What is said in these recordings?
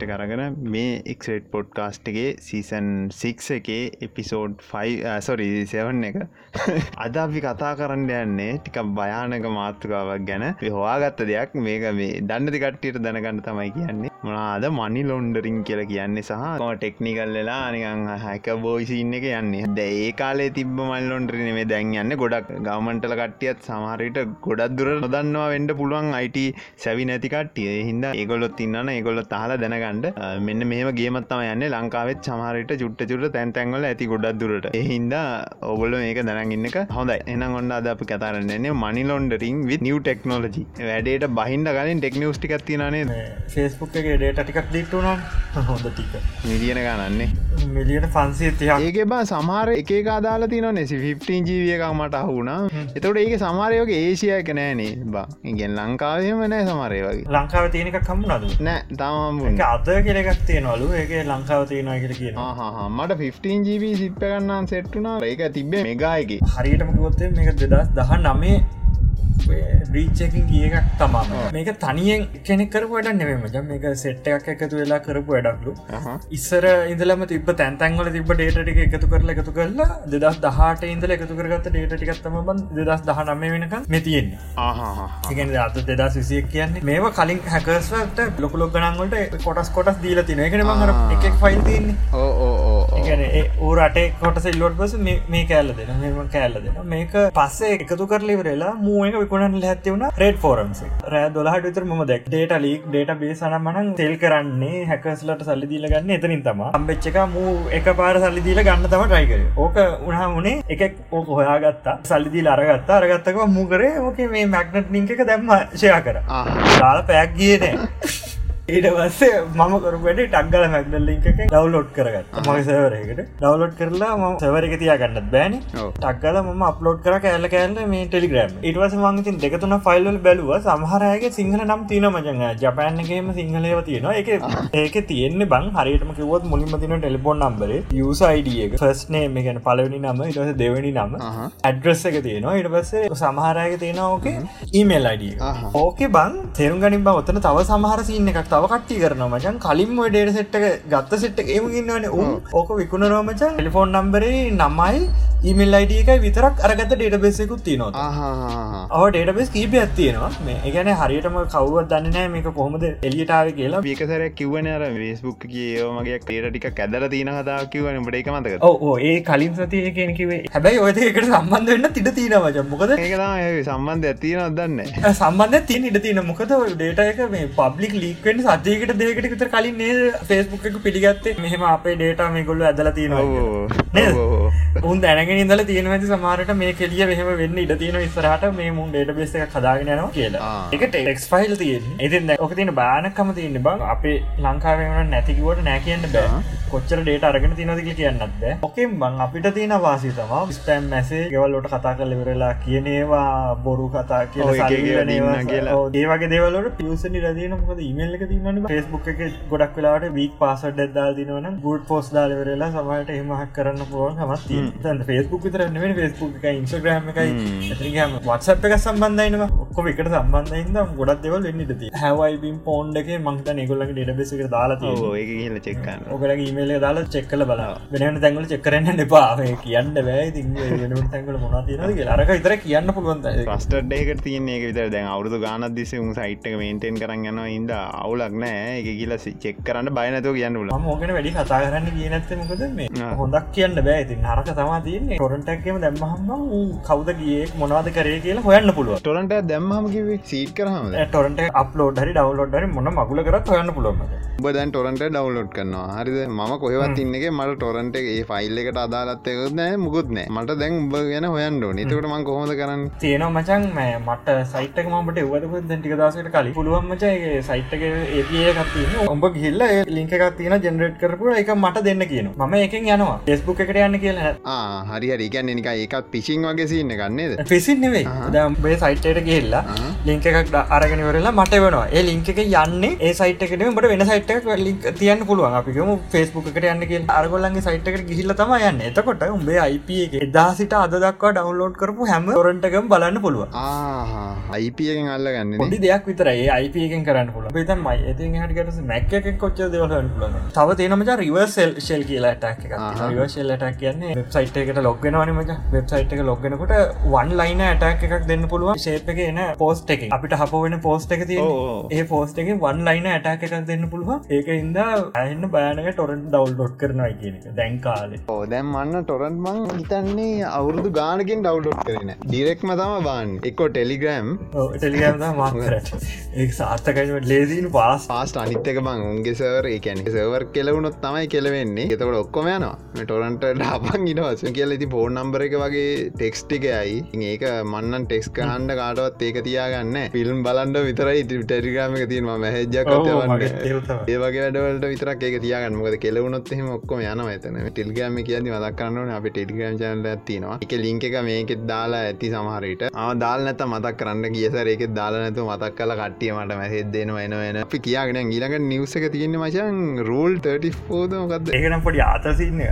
Podcast කරගෙන මේ එක්ට පොඩ්කාස්ටගේ season 6 එකේ එපිසෝඩ් 5සොරි සෙවන් එක. අද අපි කතා කරන්න යන්නේ ටික භයානක මාතෘකාවක් ගැන. හොවාගත්ත දෙයක් මේක මේ දන්නති කට්ටියට දැනගන්න තමයි කියන්නේ. මනාද මනි ලොන්ඩරින් කියලා කියන්නේ සහ ටෙක්නිකල් වෙලා අනිකං හැක බෝයිසින්න එක යන්නේ. ද ඒ කාලේ තිබ මල්ලොන්ඩරන මේ දැන් යන්න. ගොඩක් ගවමන්ටල කට්ටියත් සමහරයට ගොඩක් දුර නොදන්නවා වෙන්ඩ පුළුවන් අයිට සැවි නැතිකට්ටිය හිද ඒගොලොත් ඉන්නන ඒගොල්ල තාල දැනගන්නඩ මෙන්න මේම ගේමත්තම යන්න. ලංකාවත් සමහරයට චුට්ට චුට තැන්තැන්වල ඇති ගොඩක් දුරට. එහින්ද ඔගොල්ල මේක දැනගන්නක හොඳයි. එනම් ඔන්න අද අප කතරන්නේ මනි ලොන්ඩරින් වි නිව ටෙක්නෝලජි වැඩේට බහින්ද කලින් ටෙක්නිියස්ටි ඇතිනේ ෆෙස්බුක් එක ඩේට ටිකක් ලිට්ටුනම් හොඳ ටික. මිලියන ගණන්නේ. මිලියට පන්සේ තිය ඒක බා සමහර එක අදාලා තින නෙසි 15 ජීවියක මට අහුුණා එතට ඒක සමාරයෝගේ ඒසිය එක නෑනේ බා. ඉගෙන් ලංකාවම නෑ සමරය වගේ ලංකාව තියෙනක කම්මුණද නෑ තම අද කෙනෙක් තියෙනවලු. ඒක ලංකාව තියෙනවා කියල කියන මට 15 ජීවී සිප්ප ගන්නම් සෙට්ටුනා ඒක තිබේ මෙගායකි හරියටම ගොත්තේ මේක දෙදස් දහ නමේ බ්‍රීච්චකින් ගිය එකක් තමා මේක තනියෙන් කෙනෙක් කරපු වැඩ නෙමෙම ජ මේක සෙට් එකක් එකතු වෙලා කරපු වැඩක්ලු. ඉස්සර ඉදලම තිබ තැන්තැන්වල තිබ ඩේටටික එකතු කරලා එකතු කරලා දෙදස් දහට ඉදල එකතු කරගත් ඩේටිකත්තම බන් දෙදස් දහ නම වෙනක මෙතියෙන් ඉගෙන අත දෙදස් විසියක් කියන්නේ මේවා කලින් හැකස්වට ලොකුලොක් ගනන්ගොට කොටස් කොටස් දීල තින එකන මඟර එකක් ෆයිල් තින්නේ ඕ ඕ රටේ කොටස ඉල්ලොට පස මේ කෑල්ල දෙන මෙම කෑල්ල දෙන මේක පස්සේ එකතු කරලිවරලා මූුවක විකුණන් හැතිවුණ රේඩ් ෆෝරම්ස රෑ දොලහට විතර ම දැක් ඩේට ලීක් ඩේට බේසන මනන් තෙල් කරන්නේ හැකස්ලට සල්ලි දීල ගන්න එතනින් තම අම්බෙච්චක මූ එක පාර සල්ලි දීල ගන්න තම ටයිකර ඕක උනා මුණේ එකක් ඕක හොයාගත්තා. සල්ලිදිී අරගත්තා. අරගත්තක මුකරේ ඕක මේ මැක්නට් නිංක දැම්ම ෂයා කර. දාල පැයක් ගියනෑ ඊට පස්සේ මම කරුවට ටක්ගල මැක්ඩල් ලින්ක ඩවලෝඩ් කරගත් මගේ සවරයකට ඩවලෝඩ් කරලා ම සවරක තියා ගන්නත් බෑන. ටක්ගල ම අප්ලෝඩ් කර කෑල්ල කෑල්ල මේ ටෙලිග්‍රම් ඉටවස මංගතින් දෙකතුන ෆයිල්ල බැලුව. සමහරයගේ සිංහල නම් තින මජඟ ජපෑන්ගේම සිංහලව තියෙනවා. එක ඒක තියෙන්නේ බං. හරියටම කිවොත් මුලින්ම තින ටෙලිපොන් නම්බර යුසයිඩියක ෆස්නේ මේ ගැන පලවෙනි නම. ඉටස දෙවැනි නම. ඇඩ්‍රස් එක තියෙනවා. ඉට පස්සේ සමහරයක තියෙනවා ඕකේ ඊමේල් අඩිය ඕකේ බං තෙරු ගනින් බ. ඔත්තන තව සමහර සින්න එකක් තව කට්ටි කරන මචන් කලින් ඩේට සෙට්ක ගත්ත සෙට් ඒමගන්නවන උන් ඕක විකුණරෝමචන් ටෙලිෆෝන් නම්බරේ නමයි ඊමල් අයිඩියකයි විතරක් අරගත ඩේට බෙසෙකුත් තියනවා. ඔව ඩේට බෙස් කීප ඇත්තියෙනවා මේ ඒගැන හරියටම කවුවත් දන්නනෑ මේක කොහොමද එලියටාව කියලා. විකසර කිවන අර වේස්බුක් කියෝමගේ ටේට ටික කැදර තින කතා කිවන බට එක මතක ඕ ඒ කලින් සතිය කියෙනකිවේ හැබැයි ඔය එකට සම්බන්ධ වෙන්න තිට තින වච මොකද? සම්බන්ධ ඇතින දන්න. සම්බන්ධ තින් ඉට තින මොකද ඩේට එක මේ පබ්ලික් ලීක්වෙන් සතියකට දෙකට විතර කලින් නේ ෆෙස්බුක් එක පිළිගත්තේ? මෙහම අපේ ඩේට මේ ගොල්ල ඇදල තියෙනවා උන් දැනගෙන ඉදල තියෙන ඇති සමාරට මේ කෙලිය මෙහම වෙන්න ඉඩ තියෙන ඉස්සරහට. මේ මුන් ඩේට බෙස එක කදාගෙනනවා කියලා. එක ටෙක්ස් ෆයිල් තියෙන් ඉතින් ඔක තින බානකම තියන්න බං අපේ ලංකාවන නැතිකිවට නෑ කියන්න බෑ. කොච්චර ඩේට අරගෙන තිනදක කියන්නත් බෑ. ඔකෙන් බං අපිට තියෙන වාසි තම ස්පෑම් මැසේ ගෙවල්ලොට කතා කල වෙරලා කියනේවා බොරු කතා කියලා කියලා. ඒවගේ දෙවලට පියස නිරදන මොකද ඉමල්ල එක තින්න ෆෙස්බුක් එක ගොඩක් වෙලාට වීක් පාසඩ් දල් දිනවන ගුඩ් පෝස් දාල වෙරලා සමට එහමහක් කරන්න පුළුවන් හමත් ෆෙස්බුක් විතරන්න ෆෙස්බුක් එක ඉන්ස්ග්‍රම එකයි ඇතිගම වත්සප් එක සම්බන්ධයිනවා ඔක්කො එකට සම්බන්ධයින්ද ගොඩක් දෙවල් වෙන්නට හැවයිබින් පෝන්් එක මංත නිගොල්ලගේ ඩෙඩබෙසක දාලා ඒ චෙක්කන්න ඔකල ඊමේල දාලා චෙක්කල බලා වෙනට තැන්ගල චෙක්කරන්න එපා. කියන්න බෑ. ති තැන්ගල මොනා තියන අරක විතර කියන්න පුළුවන් පස්ටඩ්ඩේක තියන්නේ විතර දැන් අවුදු ගානත් දිස උන් සයිට්ක මේන්ටෙන් කරන්න ඉද අවුලක් නෑ. එක කියල චෙක් කරන්න බයනතව කියන්න ල මෝගෙන වැඩි කතා කරන්න කියනැත්ත මොකද මේ? හොඳක් කියන්න බෑ. ති නරක තමා තියන්නේ. ටොරන්ටක්කම දැම්මහම කවද ගිය? මොනවාද කරේ? කියලා හොයන්න පුළුව ටොරන්ට දැම්මම කිව සීට කරහම ටොරන්ට අප්ලෝඩ් හරි ඩවලෝඩ් මොන මගුල කරත් හොයන්න පුළුවන් බදන් ටොරන්ට ඩවලෝඩ් කරනවා. හරිද? ම කොහවත් ඉන්නගේ මට ටොරන්ට ඒ ෆයිල් එකට අදාලත්තයක නෑ මුකුත් නෑ. මට දැන් උඹ ගැන හොයන්න නිතකට මං කොහොද කරන්න? තියෙනවා මචන් මට සයිටක මට එවදක දැටික දසට කලින්. පුළුවන් මචයි සයිට්ක ඒකත්තින ඔඹ ගිල්ල ලින්ක එකක් තියෙන ජෙනරේට් කරපු එක මට දෙන්න කියන ම එකෙන් යනවා. ෙස්බුක් එකට යන්න කියලා හරි හරිකන්න නික ඒකත් පිසිං වගේ සින්න ගන්නේද පිසින් නෙවෙයි. දම්බේ සයිට්ට ගිල්ලා ලිංක එකක් අරගෙන වරලා මට වෙනවා ඒ ලිංක එක යන්නේ ඒ සයිට්කට මට වෙන සයිට් ලික් තියන්න පුළුවන්. අපිකම ෆෙස්බුක් එකට යන්න කිය අරගොල්ලන්ගේ සයිට්කට ගිහිල්ල තම යන්න. එතකොට උඹේ අයිප එක එදාසිට අද දක්වා ඩවන්ලෝඩ් කරපු හැම ොරටකම් බලන්න පුළුව අයිපියෙන් අල්ල ගන්න පොඩි දෙයක් විතරයි. අයිපියෙන් කරන්න පුල තන් මයි ඇති හට මැක් එක කොච්ච දෙවලන්න පුලන තව තේනමච රිවර්සල් ශෙල් කියලා ටක් රිවර්ශල් ටක් කියන්නේ වෙබ්සයිට් එකට ලොග්ගෙනවනමච වෙබ්සයිට් එක ලොග්ගෙනකොට වන් ලයින ඇටක් එකක් දෙන්න පුළුවන්. ශේප එක එන පෝස්ට එක. අපිට හප වෙන පෝස්ට එක තිය ඒ පෝස්ට එක වන් ලයින ඇටක් එකක් දෙන්න පුළුවන්. ඒක ඉන්ද ඇන්න බෑනක ටොරන් ඩවල්ඩොට් කරනයි කියන එක. දැන්කාලේ ඕ දැම් මන්න ටොරන්් මං හිතන්නේ අවුරුදු ගානකින් ඩව්ඩොට් කරන ඩිරෙක්ම තම බාන් එක්කො ටෙලිග්‍රම් ටෙලිගම් ඒ සාර්ථකයිට ලේසින් පාස් පාස්ට අනිත්තක බං උන්ගේ සවර ඒකැන සවර් කෙලවුණොත් තමයි කෙලවෙන්නේ. එතකට ඔක්කොම යනවා. ටොරන්ට ඩාපන් ඉටවස කියල ඉති පෝර්් නම්බර එක වගේ ටෙක්ස්ටිකයයි ඒක මන්නන් ටෙක්ස් කහන්ඩ කාටවත් ඒක තියාගන්න ෆිල්ම් බලන්ඩ විතරයි ටෙරිග්‍රම එක තියෙනවා. මැහජක් ඒ වගේ වැඩවලට විතරක් ඒක තියාගන්න. මොකද කෙලවුණොත් එහෙම ඔක්කොම යනවා එතන. ටිල්ගෑම කියද මදක් කරන්නන අපි ටෙලිග්‍රම් චනල ඇතිනවා එක ලිංක එක මේකෙත් දාලා ඇති සමහරට ආ දාල් නැත මතක් කරන්න කියසර ඒක දාලා නැතු මතක් කල කට්ටිය මට මැහෙත් දෙනවා එන එන අපි කියගෙන ගීලක නිවස එක තියෙන මචන් රූල් 34ෝද මොකක්ද ඒකනම් පොඩි ආතසින්න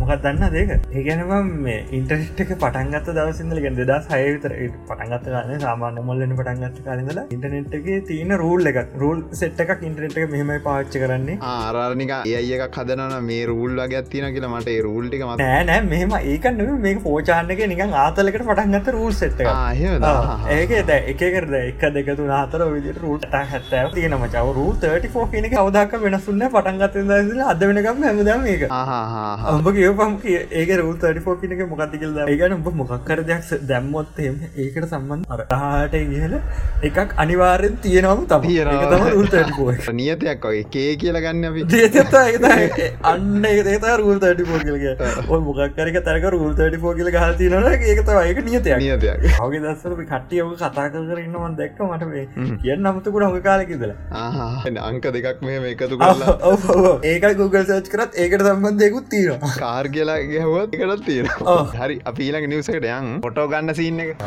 මොකක් දන්න දෙක ඒගැනම මේ ඉන්ටර්ට් එක පටන්ගත්ත දවසිදල ගෙන් දෙදා සයවිතර පටන්ගත්ත ගන්න සාමාන්‍ය මොල්ලන පටන්ගත්ත කාලඳල ඉටනෙට් එක තියෙන රූල් එක රූල් සෙට් එකක් ඉන්ටනෙට් එක මෙහමයි පාච්ච කරන්නේ. ආරානික ඒ එකක් හදනන මේ රූල් වගේ තියන කියලා මට රූල්ටික මත නෑ මෙම ඒකන්න මේ පෝචාන්නක නිකන් ආතලකට පටන්ගත්ත රූල් සෙට් ඒක ද එකකරද එක දෙකතු නාතර විදිට රූට හැත්තව තියෙන මචාව රූ 34 කියනක අවදක් වෙනසුන්න පටන්ගත දල අද වෙනකම් හැමදම ඒක. ඔබ කියපම් ඒක රූ 34 කියනක මොකක්ති කියල ඒගන උඹ මොකක්කර දෙයක් දැම්මොත්තේම ඒකට සම්බන්ධ අරහට ගහල එකක් අනිවාරෙන් තියෙනවම තම නියතයක් වගේ. කේ කියල ගන්න අපි. අන්න ඒත රූල් තටි පෝගලගේ ඔය මොකක්කරක තැක රූල් තටි පෝගල ගහති නන ඒකත ඒක නියතයක්. නියතයක්. හගේ දස්සර කට්ටියව කතා කරන්නවන් දැක්ක මට කියන්න අමතකුට හොඟ කාලෙකිදල අංක දෙකක් මේ එකතු ඒක Google සච් කරත් ඒකට සම්බන්ධයකුත් තියෙනවා. කාර් කියලා ගැහුවත් එකටත් තියෙන හරි අපීලක නිවසකට යන්. පොටෝ ගන්න සින්න එක.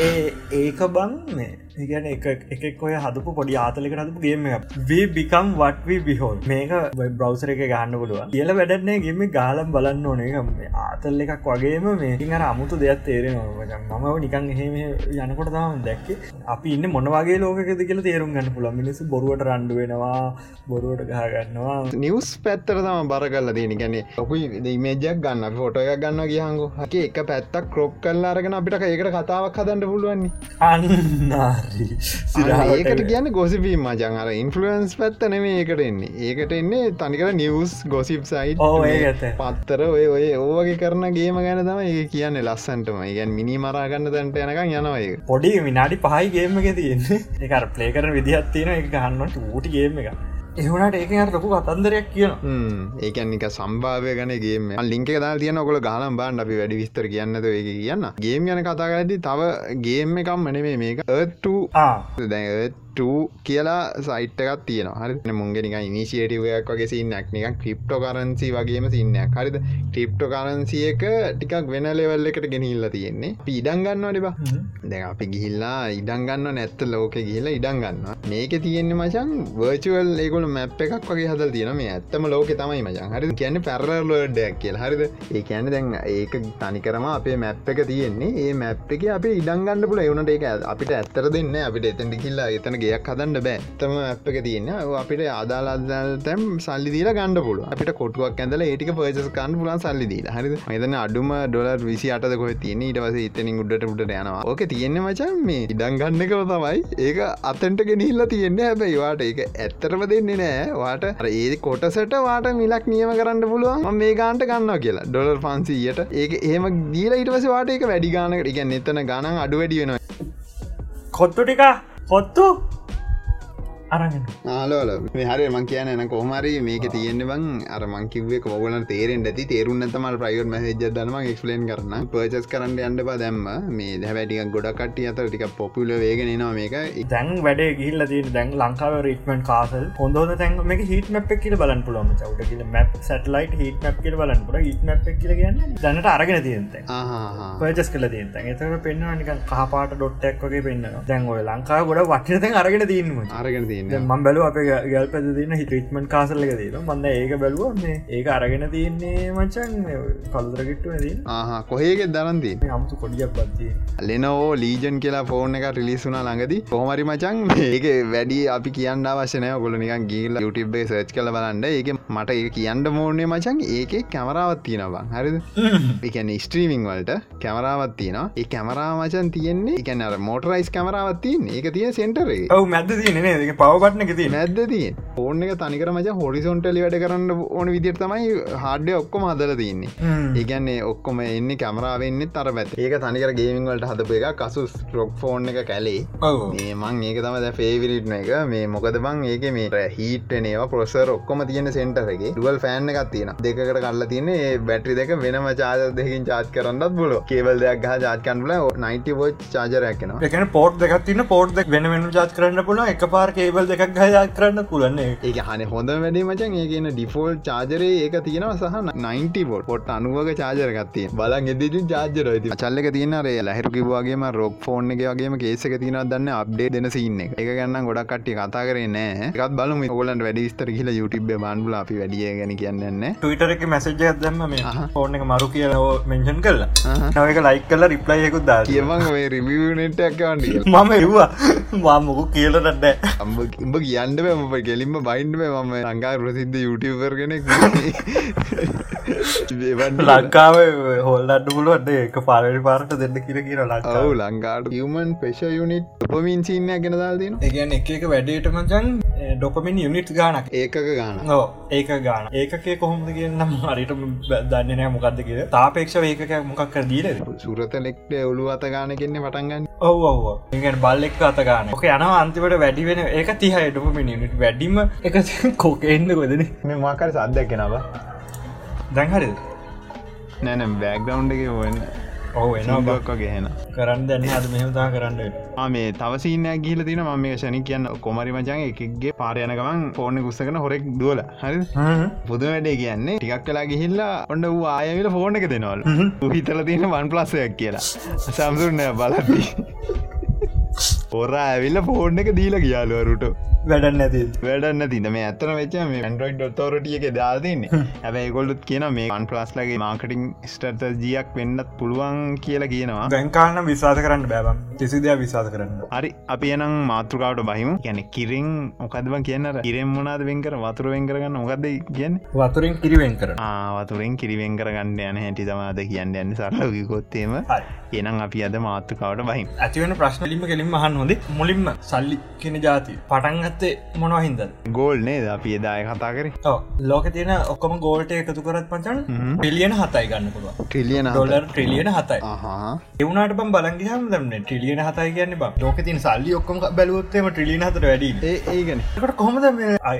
ඒ ඒක බං මේ ඒගැන එකක් ඔය හදපු පොඩි ආතලක හදපු ගේම වී බිකම් වටවී බිහෝල් මේක බ්‍රවසර එක ගන්න පුළුව කියල වැඩන්නේ ගෙම ගාලම් බලන්න ඕනේ. ආතල් එකක් වගේම මේකින් අර අමුතු දෙයක් තේරෙනවා. මම නිකන් එහෙම යනකොට තම දැක්ක. අපි ඉන්න මොනවගේ ලෝකෙද කියල තේරුම් ගන්න පුළ මිනිසු බොරුවට රණ්ඩු වෙනවා බොරුවට ගහගන්නවා නිවස් පැත්තර තම බර කල්ල දෙන ගැන ඔකුයි මේජක් ගන්න ෆොට එක ගන්න කියහංගු හක එක පැත්තක් ක්‍රොප් කල්ලා අරගෙන අපිට ඒකට කතාවක් හදන්න පුළුවන්නේ. අන්නා ඒකට කියන්න ගොසිපී මජන් අර ඉන්ෆලුවන්ස් පැත්ත නෙම ඒකට එන්නේ. ඒකට එන්නේ තනිකර නිවස් ගොසිප් සයි් පත්තර ඔය ඔය ඕවගේ කරන ගේම ගැන තම ඒ කියන්න ලස්සන්ටම. ඒගැන් මිනි මරාගන්න තැන්ට යනකම් යනවය පොඩි විනාඩි පහයි ගේම එක තියෙන්නේ. එක ප්ලේ කරන විදිහත් තියෙන එක ගන්නට ූටිගේම එක එහුණට ඒක ලොකු කතන්දරයක් කියන ඒකනික සම්භාවය ගනගේ ලින්ක දා තියන ඔකොල ගාලම් බාන්න අපි වැඩි විස්තර කියන්නද ඒ කියන්න. ගේම් යන කතා කරදි තව ගේම් එකම් මනේ මේක. ඒට දැ කියලා සයිට් එකක් තියෙන හරි මුන්ගෙනික ඉනිශේටවයක් වගේ සින්නක් නික ක්‍රිප්ටෝ කරන්සි වගේම සින්නයක් හරිද? ක්‍රිප්ටෝ කරන්සිය එක ටිකක් වෙන ලෙවල් එකට ගෙනහිල්ල තියෙන්නේ. ඉඩන් ගන්නවට බා. දැ අපි ගිහිල්ලා ඉඩන්ගන්න නැත්ත ලෝක ගිහිලා ඉඩන් ගන්න මේක තියෙන්නේ මචන් වර්චුවල් ඒකුල මැප් එකක් වගේ හදල් තියෙන මේ ඇත්තම ලෝක තමයි මචන් හරි කියන්න පැරලෝඩයක් කියල. හරිද? ඒ කියන්න දැන් ඒක තනිකරම අපේ මැප් එක තියෙන්නේ. ඒ මැප් එක අප ඉඩන්ගන්න පුල එවුණට ඒක අපිට ඇත්තර දෙන්න අපිට එතැට කිල්ලා එතන ගයක් හදන්න බෑ. තම අප එක තියන්න අපිට අදාලාදල් තැම් සල්ලි දීලා ගණඩ පුල අපිට කොටුවක් ඇඳල ඒටික පර්ජස් කන්න පුලන් සල්ලි දීලා. හරි මෙතන අඩුම ඩොලර් විසි අටද කොහ තියන ඊට පස ඉතනින් උඩට උඩට යනවා. ඕක තියෙන්නේ මචන් මේ ඉඩන් ගන්නකව තමයි. ඒක අතන්ට ගෙනහිල්ල තියෙන්න. හැබැයි වාට ඒක ඇත්තරම දෙන්නේ නෑ. වාට ඒ කොටසට වාට මිලක් නියම කරන්න පුළුවන්. මේ ගාන්ට ගන්න කියලා. ඩොලර් පන්සීයට ඒක ඒම දීලා ඉටවස වාට එක වැඩි ගානකට එක එතන ගණන් අඩු වැඩි වෙනවා. කොත්තු ටික කොත්තු අරගෙන. ආලෝල. හරි මං කියන එන කොහමරි මේක තියෙන්න්න බං අර මංකිවේ කෝගලන තේරෙන් ඇති. තේරුන්න තමල් ප්‍රයිවර් මසේජ දනම එක්ස්ලේන් කරන්න පර්චස් කරන්න යන්න බා දැම්ම. මේ දැවැටික ගොඩකට අත ටික පොපුල වේගෙන නවා මේක. දැන් වැඩේ ගිල්ල දී දැන් ලංකාව රීටමන් කාසල් හොඳ තැන්. මේ හිට මැප් කියල බලන් පුලම චවට කියල මැප් සටලයිට හිට මැප් කියල බලන් පුර හිට මැප් කියල ගන්න දැනට අරගෙන තියන්ත පර්ජස් කල තියන්ත එතක පෙන්න්න නික කහපාට ඩොට්ටක් වගේ පෙන්න්න දැන් ඔය ලංකාව ගොඩ වටිනතැන් අරගෙන තියීම අරගෙන තියන්න. ම බැලු අප ගල් පැද තින හිටමන් කාසල්ලක දීම මන්ද ඒක බැලුවන්නේ ඒක අරගෙන තියන්නේ මචන් කල්දරගිට්ටුව දී ආහ කොහේගෙත් දරන්දී අමුතු කොඩියක් පත්තිය ලෙනෝ ලීජන් කියලා ෆෝර්න එක රිලිසුනා ළඟදී. පොහමරි මචන් ඒක වැඩි අපි කියන්න අවශනය ගොල නිකන් ගීල යුටබේ සර්ච් කල බලන්න. ඒක මට ඒ කියන්න මෝර්නේ මචන් ඒක කැමරාවත් තියෙනවා හරිද? එකන ස්ට්‍රීමිං වලට කැමරාවත් තියෙන ඒ කැමරා මචන් තියෙන්නේ එකන මෝටරයිස් කැමරාවත් තියන් ඒක තිය සෙන්ටරේ ඔව මැද තියනේ එක තිය නැද්ද තිය ඕන එක තනිකර මච හොරිසොන්ටලි වැඩ කරන්න ඕන විදිර තමයි හාඩ්ඩ ඔක්කොම හදල තියන්නේ ඒගැන්නේ ඔක්කොම එන්න කැමරාවෙන්න තර පැත් ඒක තනිකර ගේමින් වලට හදපු එක කසුස් රොක් ෆෝන් එක කැලේ. මේ මං ඒක තම ද ෆේවිරිට්න එක. මේ මොකද බං ඒක මේ හිටනේවා පොසර් ඔක්කොම තියෙන සෙන්ටරගේ ඩුවල් ෆෑන් එකක් තියෙන දෙකට කල්ල තියන බැට්‍රි දෙක වෙනම චාද දෙකින් චාත් කරන්නත් බොලො කේවල් දෙයක් ගහ ජාත්කන්ල නයිට ෝච් චාජරයක්න එකන පෝට් දෙකක් තින පෝට් දෙක් වෙන වෙන ජාත් කරන්න පුල එක පාර කේවල් දෙකක් ගයාත් කරන්න පුලන්නේ ඒක. හන හොඳ වැඩි මචන්. ඒකන ඩිෆෝල් චාජරේ ඒක තියෙනව සහ 90 බොට් පොට් අනුවක චාජරගත්තිය බලන් එදිටින් චාජර ති චල්ලක තියනරේ ලහිරු කිවවාගේම රොක් ෆෝන් එක වගේම කේසක තින දන්න අප්ඩේ දෙන සින්න එක. ගන්න ගොඩක් කට්ටි කතා කරේ නෑ එකත් බලම. ඔලන් වැඩ ස්තර කියල යුටබ බන්බල අපි වැඩිය ගැන කියන්න ටවිටර එක මැසජයක් දැම්ම මේ ෆෝර්න එක මරු කියලෝ මෙන්ෂන් කරලා නවක ලයික් කල රිප්ලයියකුත් දා කියවන් වේ රිවියනට ඇකවන්ඩ මම එවා මාමොකු කියලටට උඹ කියන්න බම කෙලින්ම බයින්ඩ මම ලංකා ප්‍රසිද්ධ යුටවර් කෙනෙක් ලංකාව හොල්ලන්න පුළුවන්ට එක පාරට පාරට දෙන්න කිර කියර ලංකාව. ලංකාට යමන් පෙෂ යුනිට් උපමින් චීනය ගෙන දාල්තින ඒගැන එක එක ඩොපමින් යුනිට් ගානක්. ඒකක ගාන ඕ ඒක ගාන ඒකේ කොහොමද කියන්නම් හරිට දන්නනෑ මොකක්ද කිය තාපේක්ෂ ඒකක මොකක් දීර සුරතලෙක්ට ඔලු අත ගාන කෙන්නේ පටන්ගන්න ඔව ඔව ඉගෙන් බල්ලෙක් අත ගාන ඕක යන අන්තිවට වැඩි වෙන ඒක තිහයි ඩොපමින් යුනිට් වැඩිම එක කෝකෙන්න්න කොදන මේ මාකර සද්දක් කෙනවා දැන්හරිද නෑනම් බෑග්ඩවන්් එක ඔන්න ඔහ එනවා බක් වගේහෙන කරන්න දැන්න අද මෙහතා කරන්න මේ තවසිනයක් ගිල තින ම මේ ෂණි කියන්න කොමරි මචන් එකගේ පාරයනකමන් ෆෝර්න කුස්සකන හොරෙක් දුවල. හරි පුද වැඩේ කියන්නේ ටිකක් කලා ගිහිල්ලා ඔන්න වූ ආයවිල ෆෝර්න එක දෙනවල්. හිතල තියෙන වන් ප්ලස්සයක් කියලා. සම්සුරනය බලති පොරා ඇවිල්ල ෆෝර්න එක දීල කියාලුවරුට වැඩන්න ඇති වැඩන්න තින මේ ඇතන වෙච මේ ඇන්ඩරෝයිඩ් ොතෝරටිය එක දාතින්නේ ඇැබයි ගොල්ලුත් කියන මේ අන් පලස්ලගේ මාකටිං ස්ටර්ත ජියක් වෙන්නත් පුළුවන් කියලා කියනවා. දැන්කාන්න විශවාස කරන්න බෑබම් කිසිදයක් විශවාස කරන්න හරි අපි එනම් මාතෘකාවට බහිම. ගැන කිරින් මොකදම කියන්න? ඉරෙන් මොනාද වෙන්කර වතුර වෙන් කරගන්න මොකක්ද කියන්න? වතුරින් කිරිවෙන් කර වතුරෙන් කිරිවෙන් කරගන්න යන හැටි තමාද කියන්න. යන්න සරලවිකොත්තේම එනම් අපි අද මාතෘකාවට බහිම්. ඇතිවන ප්‍රශ්නලිම කෙලින් මහන් හොඳ? මුලින්ම සල්ලි කෙන ජාති පටන්ගත්තේ මොනවා හින්ද ගෝල් නේද? අපි එදාය කතා කර. ලෝක තියෙන ඔක්කොම ගෝල්ට එකතු කරත් පචන් පිලියන හතයි ගන්න පුළුව ට්‍රිලියන ඩොලර් ට්‍රිලියන හතයි. එවුණට බම් බලගහම දන්න ට්‍රිලියන හතයි කියන්න බ. ලෝක තින් සල්ලි ඔක්කොම බැලුවත්තේම ට්‍රිලියන හතර වැඩි ඒගන කට කොහොමද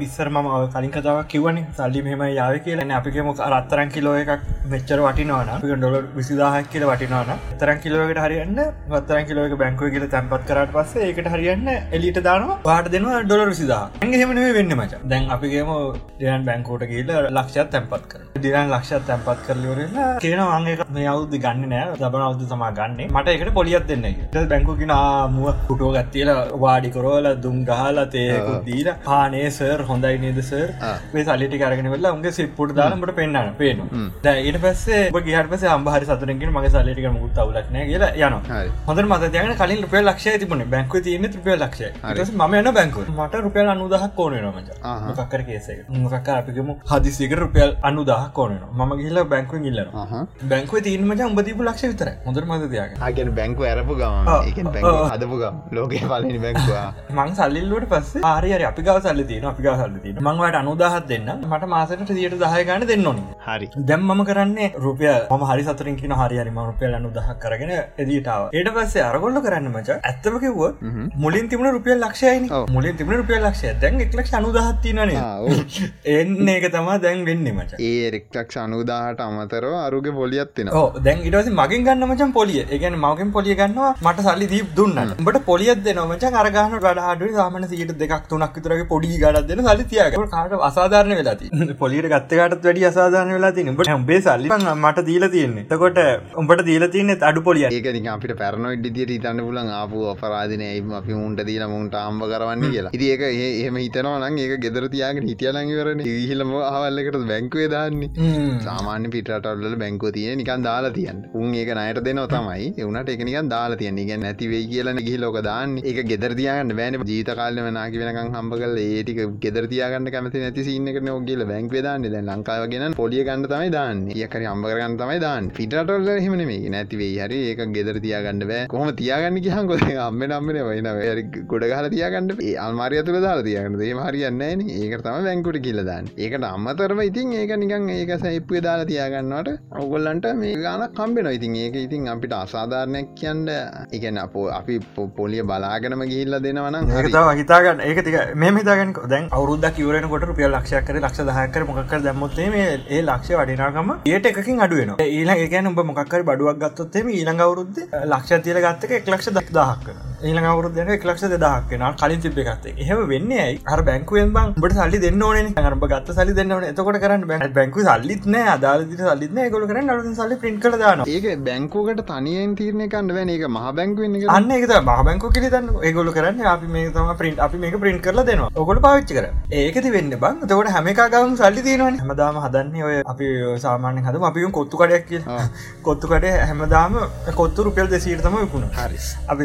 ඉස්සර ම කලින් කතාව කිවන සල්ලි මෙම යාව කියලන අපිකම අරත්තරන් කිලෝ එකක් මෙච්චර වටිනවාන ඩොල විසිදාහක් කියල වටිනවාන තරන් කිලෝකට හරියන්න වත්තරන් කිලෝක බැංකුව කියල තැන්පත් කරට පස්ස ඒකට හරියන්න එලිට දානවා. පාට දෙනවා ඩොලර් විසිදා ඇහෙමන වෙන්න මච. දැන් අපිගේම දියන් බැංකෝට කියල ලක්ෂත් තැන්පත් කර දිරන් ලක්ෂත් තැන්පත් කරලවරලා කියන අංගක මේ අවුද්දි ගන්න නෑ. දබන අවුදු තමා ගන්න. මට එකට පොලියත් දෙන්න බැංකුකින මුව පුටෝ ගත්තියල වාඩි කරෝල දුම් ගහල තේකුත් දීල. පානේසර් හොඳයි නේදසර් මේ සල්ලිටි කරගෙන වෙල්ලා උන්ගේ සිප්පුට දාලමට පෙන්න්න පේන ඊට පස්සේ ගහට පස අම්බහරි සතුරකින් මගේ සල්ලිටික මුත් අවුලක්න කියලා යන හොඳ මත යන කලින් රුපේ ලක්ෂය තිබුණ බැංකු තියන රුපේ ලක්ෂය ම යන බැංකු මට රුපියල් අනුදහක් කෝනනමච මොකක්කර කේසේ මොකක් අපිකම හදිසික රුපියල් අනුදහ කෝන ම ගිල්ල බැංකුව ඉල්ල බැංකුව තිීනමච උඹදීපු ලක්ෂ විතර හොඳර මදදයාග ආගෙන බැංකු ඇරපු ගම අදපු ගම් ලෝකය පලනි බැංකවා. මං සල්ලිල්ලට පස්ස ආරය අපි ගව සල්ල තින අපි ගව සල්ල තින මංවට අනුදහත් දෙන්න මට මාසට සියට දහය ගන්න දෙන්න ඕනි. හරි. දැම් මම කරන්නේ රුපිය ම හරි සතරින් කියන හරි ම රුපියල අනු දහක් කරගෙන එදීටාව ඒට පස්සේ අරගොල්ල කරන්න මච ඇත්තම කිව්ව මුලින් තිබුණ රුපියල් ලක්ෂයයි මුලින් තිබුණ රුපියල් ලක්ෂය. දැන් එක්ලක් අනුදහත්තිනනේ එන්න ඒක තමා දැන් වෙන්න මච. ඒ එක්ලක් අනුදාහට අමතරව අරුගේ පොලියත්තින දැන් ඉටස මගින් ගන්න මචන් පොලිය. එකන මගින් පොලිය ගන්නවා මට සල්ලි දීප දුන්න බට පොලියත් දෙන මච අරගහන ගඩාඩු සාමන සීට දෙකක් තුනක් විතරගේ පොඩි ගඩක් දෙන සලි තියක කාට අසාධාරන වෙලාති පොලියට ගත්තකටත් වැඩි අසාධාරන වෙලා තින බට හම්බේ සල්ලි මට දීල තියන්නේ. තකොට උඹට දීල තියනෙ අඩු පොලිය ඒක අපිට පැරනො ඉදිදියට ඉතන්න පුලන් ආපු අපරාධනය අපි මුන්ට දීල මුන්ට ආම්බ කරවන්න කියලා. ඉති ඒක ඒම හිතනවා නම් ඒක ගෙදර තියාගෙන හිටියලංගවරන හිලම ආවල්ලකට බැංකුවේ දාන්නේ? සාමාන්‍ය පිටටල්ල බැංකෝ තිය නිකන් දාලා තියන්න. උන් ඒක නයට දෙනව තමයි. එවනට එකනිකන් දාලා තියන්න. ගැ නැතිවේ කියලන ගහි ලෝක දාන්න. ඒක ගෙදර තියාගන්න බෑන. ජීත කාලම නාකි වෙනකම් හම්බ කල ඒටික ගෙදර තියාගන්න කැමති නැති සින්නක නොගේල බැංක්වේ දාන්න. දැ ලංකාවගෙන පොලිය ගන්න තමයි දාන්න. ඒකර අම්බරගන්න තමයි දාන්න. පිටටල්ල හෙමන නැතිවේ හරි ඒක ගෙදර තියාගන්න බෑ. කොහම තියාගන්න කියහන් කො අම්ම නම්මන වයින ගොඩ ගල තියාගන්න අල්මාරිය තුළ දාලා තියගන්න. ඒ හරියන්න ඒක තම බැංකුට කියලදාන්න ඒකට අම්මතරම ඉතින් ඒක නිකන් ඒක සැප්පේ දාලා තියාගන්නවට ඔගොල්ලන්ට මේ ගාන කම්බෙන ඉතින් ඒක ඉතින් අපිට අසාධාරණයක් කියන්න එකන අපෝ අපි පොලිය බලාගෙනම ගිහිල්ල දෙනවනම් ඒතාව හිතාගන්න. ඒක තික මේ හිතාගන්න. දැන් අවුරුද්ද කිවරෙන කොට රුපිය ලක්ෂයක් කර ලක්ෂ දහයකර මොකක්කර දැම්මොත්තේ මේ ඒ ලක්ෂ වඩිනාගම ඒට එකකින් අඩුවෙන ඊලා ඒකන උඹ මොකක්කර බඩුවක් ගත්තොත්තේ ඊළඟ අවුරුද්ද ලක්ෂ තියල ගත්තක එක් ලක්ෂ දක්දාහක් ඊළඟ අවුරුද්දන ලක්ෂ දෙදහක් කෙන කලින් තිබ ගත්තේ එහෙම වෙන්නේ ඇයි? හර බැංකුවෙන් බං බට සල්ලි දෙන්න ඕන අරබ ගත්ත සලි දෙන්නවන එතකොට කරන්න බැ. බැංකු සල්ලිත් නෑ. අදාලදිට සල්ලිත්න ගොල කරන්න අලු සල්ලි පින් කළ දාන ඒක බැංකෝකට තනියෙන් තිරණය කන්න වැන එක මහ බැංකුවෙන් අන්න එක මහ බැංකු කිරිතන්න ඒගොල කරන්න අපි මේ තම පින්ට අපි මේක පින්ට කරලා දෙනවා. ඔකොට පාවිච්චි කර ඒකති වෙන්න බං. තකොට හැමකාගම සල්ලි තියෙනවන. හැමදාම හදන්නේ ඔය අපි සාමාන්‍ය හද අපියුම් කොත්තු කඩයක් කිය කොත්තු කඩේ හැමදාම කොත්තු රුපියල් දෙසීරතම විකුණ හරි. අපි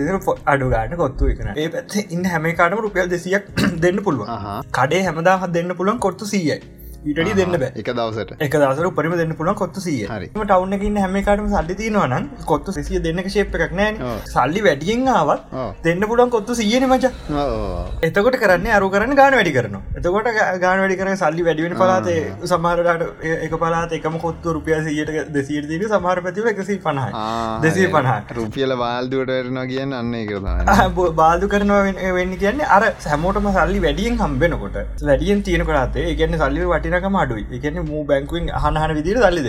අඩු ගන්න කොත්තු එකන ඒ පැත් ඉන්න හැමකාටම රුපියල් දෙසියක් දෙන්න පුළුවන්. කඩේ හැමදාහත් දෙන්න පුළුවන් කොත්තු සීයයි ඊටඩි දෙන්න බෑ. එක දවසට. එක දවසර පරිම දෙන්න පුළන් කොත්තු සිය. ටවන්න එකන්න හැමකාටම සල්ලි තිනවන කොත්තු සිය දෙන්න ශේප් එකක් නෑ සල්ලි වැඩියෙන් ආවත් දෙන්න පුළන් කොත්තු සියන මච. එතකොට කරන්න අරු කරන්න ගාන වැඩි කරන එතකොට ගාන වැඩි කරන සල්ලි වැඩිවෙන පලාතේ සමහරට එක පලාත එකම කොත්තු රුපිය සියට දෙසිීර දීන සමහර පැතිව එකසි පණහ දෙසේ පණහ රුපියල බාල්දුවට වෙරනවා කියන්න අන්නේ කර බාදු කරනවා වෙන්න කියන්නේ අර සැමෝටම සල්ලි වැඩියෙන් හම්බෙනකොට. වැඩියෙන් තියෙන කරතේ ඒගන්න සල්ලි වටිනකම අඩුයි. එකන මූ බැංකුවෙන් අහනහන විදිර දල්ලිද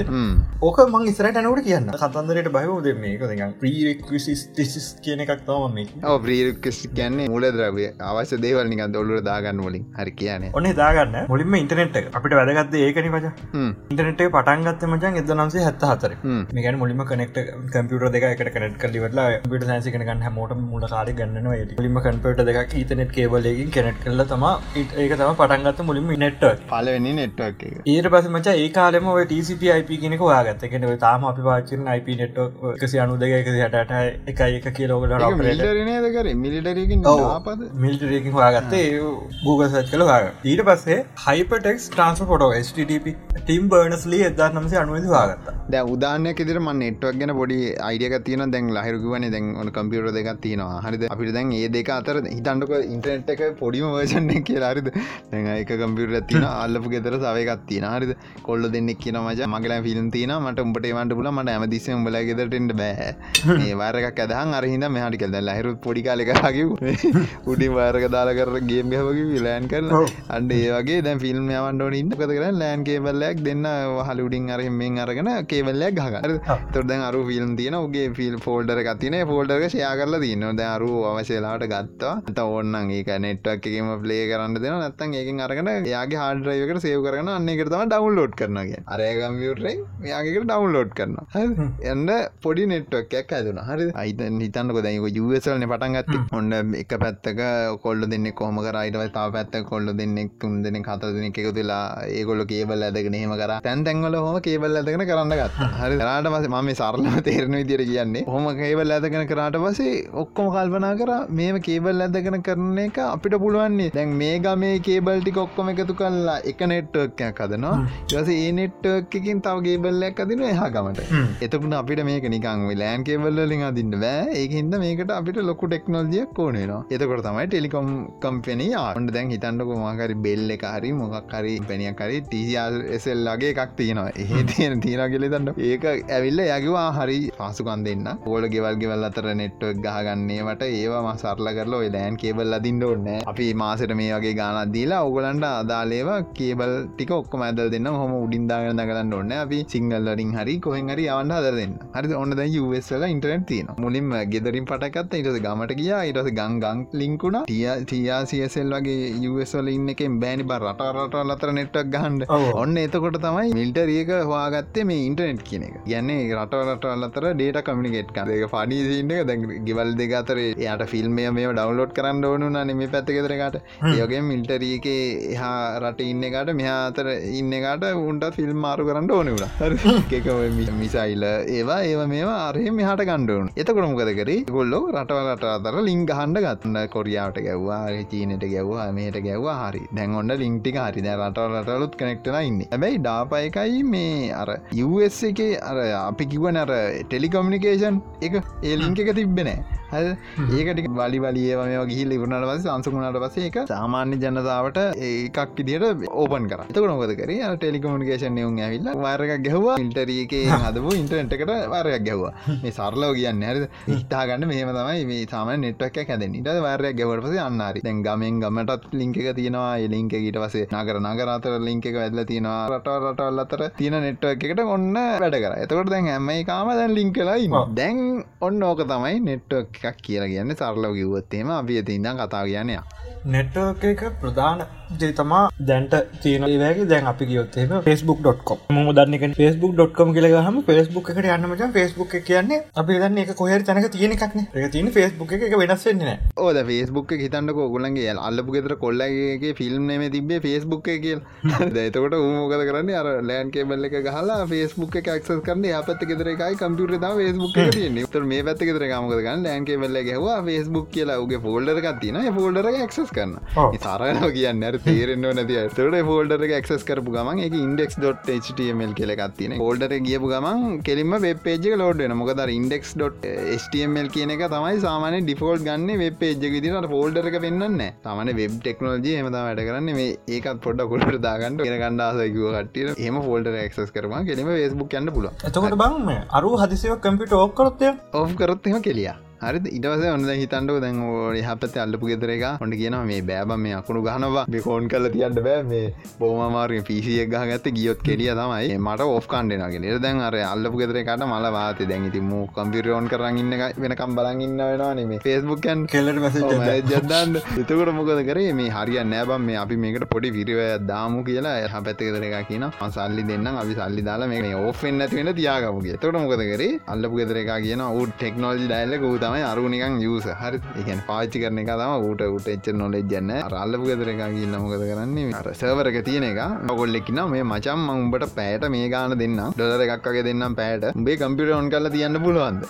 ඕක මං ඉස්රට අනුවට කියන්න. කතන්දරයට බයෝද මේක ප්‍රීරෙක්සිස් කියන එකක් තම ප්‍රීරක්ස් කියන්නේ මුල ද්‍රවය. අවශ්‍ය දේවල් නික දොල්ලට දාගන්න වලින් හරි කියන ඔන්න දාගන්න. මුලින්ම ඉන්ටනෙට් අපිට වැදගත්ද ඒකනි මච. ඉන්ටනෙට් පටන්ගත්ත මචන් එද නම්සේ හැත්ත හතර මේකන මුලින්ම කනෙක්ට කම්පියුට දෙක එකට කනෙට් කලිවටලා පිට සෑසි කනගන්න හැමෝට මුල කාරය ගන්නවා ලිම කන්පට දෙක ඊතනෙට් කේබලයකින් කෙනෙට් කරල තම ඒක තම පටන්ගත්ත මුලින්ම නෙට් පලවෙනි නෙට්වක් ඊට පස මච ඒ කාලෙම ඔය TCPIP කෙනෙක වාගත්ත කෙන තාම අපි පාචරන IP නෙට් එකසි අනු දෙක එක හටට එකයි එක කියලෝගල කර? මිලිටරකින් හවාගත්තේ Google සච් කළ වාග ඊට පස්සේ හයිපටෙක් ට්‍රන්ස් ෆොටෝ ස්ටප ටම් බර්නස්ලි එදා නමසේ අනුවද වාගත්ත දැ උදානයක් ඉදිර ම නෙට්වක් ගැන පොඩි අයිඩියක තියන දැන් ලහිරුගවන දැන් ඔන කම්පියුර දෙක් තියනවා. හරිද? අපිට දැන් ඒ දෙක අතර හිතන්ටක ඉන්ටනෙට් එක පොඩිම වර්ෂණ කියලාරිද දැ එක කම්පියුර තින අල්ලපු ගෙතර සවයකත් තින හරිද? කොල්ල දෙන්නෙක් කියන මජ මගලා ෆිල්ම් තින මට උඹට වන්ට පුල මට ඇමදිස උඹල ගෙදරට බෑ. වාරක අදහන් අරහිද මෙහටි කද ලහිරු පොඩිකාලෙකගේ උඩි වාරක දාලා කර ගේම්යවගේ විලෑන් කරන අන්ඩ ඒ වගේ දැ ෆිල්ම් යවන්ඩෝන ඉන්න කත කර ලෑන් කේබල්ලයක් දෙන්න වහලුඩින් අර මෙෙන් අරගෙන කේබල්ලයක් ගහ තොරදැන් අරු ෆිල්ම් තියන උගේ ෆිල් ෆෝල්ඩර ගතින ෆෝල්ඩරක ෂයා කරලා තින්න ද අරු අවශලාට ගත්තා. ඇත ඔන්න ඒක නෙට්වක් එකම ප්ලේ කරන්න දෙන නැත්තන් ඒකින් අරගෙන යාගේ හාඩරයකට සේව කරන අන්නේකරතම ඩවන්ලෝඩ් කරනගේ අරයගම්ියුටරෙන් යාගේකට ඩවන්ලෝඩ් කරන එන්න පොඩි නෙට්වක් ඇදුන හරි අයිතන් හිතන්නක දැක යුවසල්න පටන්ගත්ත ඔන්න එක පැත්තක කොල්ල දෙන්න කොහම කරයිටව තා පැත්ත කොල්ල දෙන්නෙක් තුන් දෙන කත දෙන එකක තුලා ඒගොල්ල කේබල් ඇදගෙන හෙම කර. තැන් තැන්වල හොම කේබල් ඇදගෙන කරන්න ගත් හරි රට පස ම සරලම තේරණ විදිර කියන්නේ. හොම කේබල් ඇදගෙන කරට පසේ ඔක්කොම කල්පනා කර මේම කේබල් ඇදගෙන කරන එක අපිට පුළුවන්නේ. දැන් මේ ගමේ කේබල්ටි ඔක්කොම එකතු කල්ලා එක නෙට්ව නෙට්ටර්ක්යක් කදනවා ඊස ඒ නෙට්ටර්ක්කින් තව ගේබල්ලක් අදින එහා ගමට. එතකුණ අපිට මේක නිකං ලෑන් කේබල්ලින් අදින්න බෑ. ඒහින්ද මේකට අපිට ලොකු ටෙක්නෝජියක් ඕනේනවා එතකොට තමයි ටෙලිකොම් කම්පෙන ආන්ට දැන් හිතන්නක මකරි බෙල්ල එකහරි මොකක් හරි පැනිය කරි ටීසල්ලගේ එකක් තියෙනවා. ඒ තියෙන තියෙන කෙලෙ දන්න ඒක ඇවිල්ල යගවා හරි පාසුකන් දෙන්න. ඕල ගෙවල් ගෙවල් අතර නෙට්ටක් ගහගන්නේවට ඒවා සරල කරල ඔය ලෑන් කේබල් අදින්න ඕන්න අපි මාසට මේ වගේ ගානත් දීලා ඔගලන්ට අදාලේවා කේබල් ටික ඔක්කොම ඇදල් දෙන්න. හොම උඩින්දාගෙන දගලන්න ඔන්න අපි සිංහල්ලරින් හරි කොහෙන් හරි අවන්න හදර දෙන්න. හරි ඔන්න දැ යවස්ල ඉන්ටරනෙට් තියන මුලින්ම ගෙදරින් පටකත් ඉටස ගමට කියා ඉටස ගංගං ලිංකුණ ටිය ටියසිසල් වගේ යවස්වල ඉන්න එකෙන් බෑනි බ රටරට ලතර නෙට්ටක් ගහන්ඩ ඔන්න එතකොට තමයි මිල්ටරියක හවාගත්තේ මේ ඉන්ටනෙට් කියන එක. ගැන්නේ රටවලට අල්ලතර ඩේට කමිනිකේට් කරක පඩිසින්න දැ ගෙවල් දෙගතර යට ෆිල්ම්මය මේ ඩවන්ලෝඩ් කරන්න ඕනු නෙම පැත්තකෙදරකට ඒගේ මිල්ටරීක එහා රට ඉන්න එකට මෙහා අතර ඉන්න එකට උන්ට ෆිල්ම් මාරු කරන්න ඕනවට එක මිසයිල ඒවා ඒව මේවා අරහෙ මෙහට ගණ්ඩුවන් එතකොට මොකද කරේ? ගොල්ලෝ රටවලට අතර ලිංග හන්ඩ ගත්න්න කොරියාවට ගැව්වා චීනට ගැව්වා මේට ගැව්වා හරි. දැන් ඔන්න ලිංටික හරි. දැ රටවලටලුත් කනෙක්ටන ඉන්න. ඇබැයි ඩාපයකයි මේ අර US එක අර අපි කිවන අර ටෙලිකොමිනිකේෂන් එක. ඒ ලිංක එක තිබෙනෑ හ ඒකට බලි වලිය මේ ගිහිල් ඉවරනට පස අන්සකුණට පස එක සාමාන්‍ය ජනතාවට ඒකක් ඉදිට ඕපන් කර තක නොකද කර? ටෙලිකමිකේෂන් යුන් ඇවිල්ල වාරක ගැහවා ඉන්ටරීක හදපු ඉන්ටරෙන්ට් එකට වාරයක් ගැහවා. මේ සරලෝ කියන්න ඇද ඉතාගන්න මෙහම තමයි මේ සාම නෙට්ක් හැදෙන ඉට වාරයක් ගැවට පස අන්නාරි දැන් ගමෙන් ගමටත් ලිංක තියෙනවා. එලින්ක ඊට පසේ නගර නගරතර ලිංක ඇදල තියෙනවා. රට රටවල් අතර තියෙන නෙට්ව එකට ඔන්න වැඩ කර. එතකොට දැන් ඇම කාම දැන් ලිංකලයි දැන් ඔන්න ඕක තමයි නෙට්වක් එකක් කියලා කියන්න. සරලව කිව්වත්තේම අපි ඇති ඉඳම් කතා කියනයා නෙට්වර්ක එක ප්‍රධාන ජේතමා දැන්ට තියන ඒවගේ දැන් අපි ගියොත්තේම ෆස්බුක්.කොම් ම දන්නක ෆස්බුක්.කොම් කියලගහම ෆස්බුක් එකට යන්නමච ෆස්බුක් කියන්නේ අපි දන්න එක කොහර තැනක තියෙන එකක්න එක තින ෆස්බුක් එක. වෙනස් වෙන්න ඕද ෆස්බුක් හිතන්නක ඔගුලන්ගේ අල්ලපු ගෙතර කොල්ලගේ ෆිල්ම් නෙම තිබේ ෆස්බුක් කියල්. දතකොට උමෝකද කරන්න? අර ලෑන් කේබල්ල එක ගහලා ෆස්බුක් ක්ස් කරන අපත් ගෙතර එකයි කම්පියුට ෆස්බුක් තියන්නේ. තර මේ පැත්ත ගෙතර ගමක ගන්න ලෑන් කේබල්ල ගැහවා ෆස්බුක් කියලා උගේ ෆෝල්ඩර තින ෆෝල්ඩර ක්ස් කරන්න සරනව කියන්න තේරෙන්ව නැති තොට ෆෝල්ඩර ක්ස් කරපු ගමන් එක ඉන්ඩෙක්ස්.html කෙලෙකත්තින ෆෝල්ඩර ගියපු ගමන් කෙලින්ම වෙබ්පේජ ලෝඩ මොකද ඉන්ඩෙක්ස්.html කියන එක තමයි සාමාන ඩිෆෝල්ඩ් ගන්න වෙබ්පේජ දිනට ෆෝල්ඩර එක වෙන්නන්න සාමන වෙබ් ටෙක්නෝජි හම වැඩ කරන්න. මේ ඒකත් පොඩ කොලට දාගන්නට ගෙන ගණ්ඩාසයකුව කටිය එම ෆෝල්ඩර ක්ස් කරම කෙලීම ේස්බුක් යන්න පුල එතකොට බංම අරු හදිසිව කම්පිට ඕක්කරොත්තය ඔෆ් කරොත්ම කෙලියා හරි ඉටවස ඔන්න හිතන්ඩ දැන් හපත අල්ලපු ගෙදර එක ඔොට කියන මේ බෑබ මේ අකුණු ගහනවා බිකෝන් කල තියන්න බෑ. මේ බෝමාර පිසිය ගහගත ගියොත් කෙලිය තමයි. මට ඔෆ් කණ්ඩෙනගෙන දැන් අර අල්ලපු ගෙදරකට මල වාත දැන් ඉති මූ කම්පිරියෝන් කරන්න ඉන්න වෙනකම් බලගන්න වෙනවා නේ ෆෙස්බුක්කන් කෙලට ජදන්න එතකොට මොකද කරේ? මේ හරිය නෑබම් මේ අපි මේකට පොඩි විරිවය දාමු කියලා එහ පැත්තගෙදර එක කියන සල්ලි දෙන්න අපි සල්ලි දාලා මේ ඕෆෙන් ඇතිවෙන තියාගමුගේ තොට මොකද කරේ? අල්ලපු ගෙදර එක කියන ඌ ටෙක්නෝජි ඩයිල්ල ූතම තමයි අරුනිකන් යස හරි එකන් පාච්චි කරන එක තම ඌට උට එච්ච නොලෙක් ජන්න රල්ලපු ගෙදර එක කියන්න මොකද කරන්නේ? අර සවරක තියෙන එක. ගොල්ලෙක්න මේ මචම් උඹට පෑට මේ ගාන දෙන්න ඩොලර එකක්ගේ දෙන්නම් පෑට උඹේ කම්පිට ඔන් කල තියන්න පුළුවන්ද?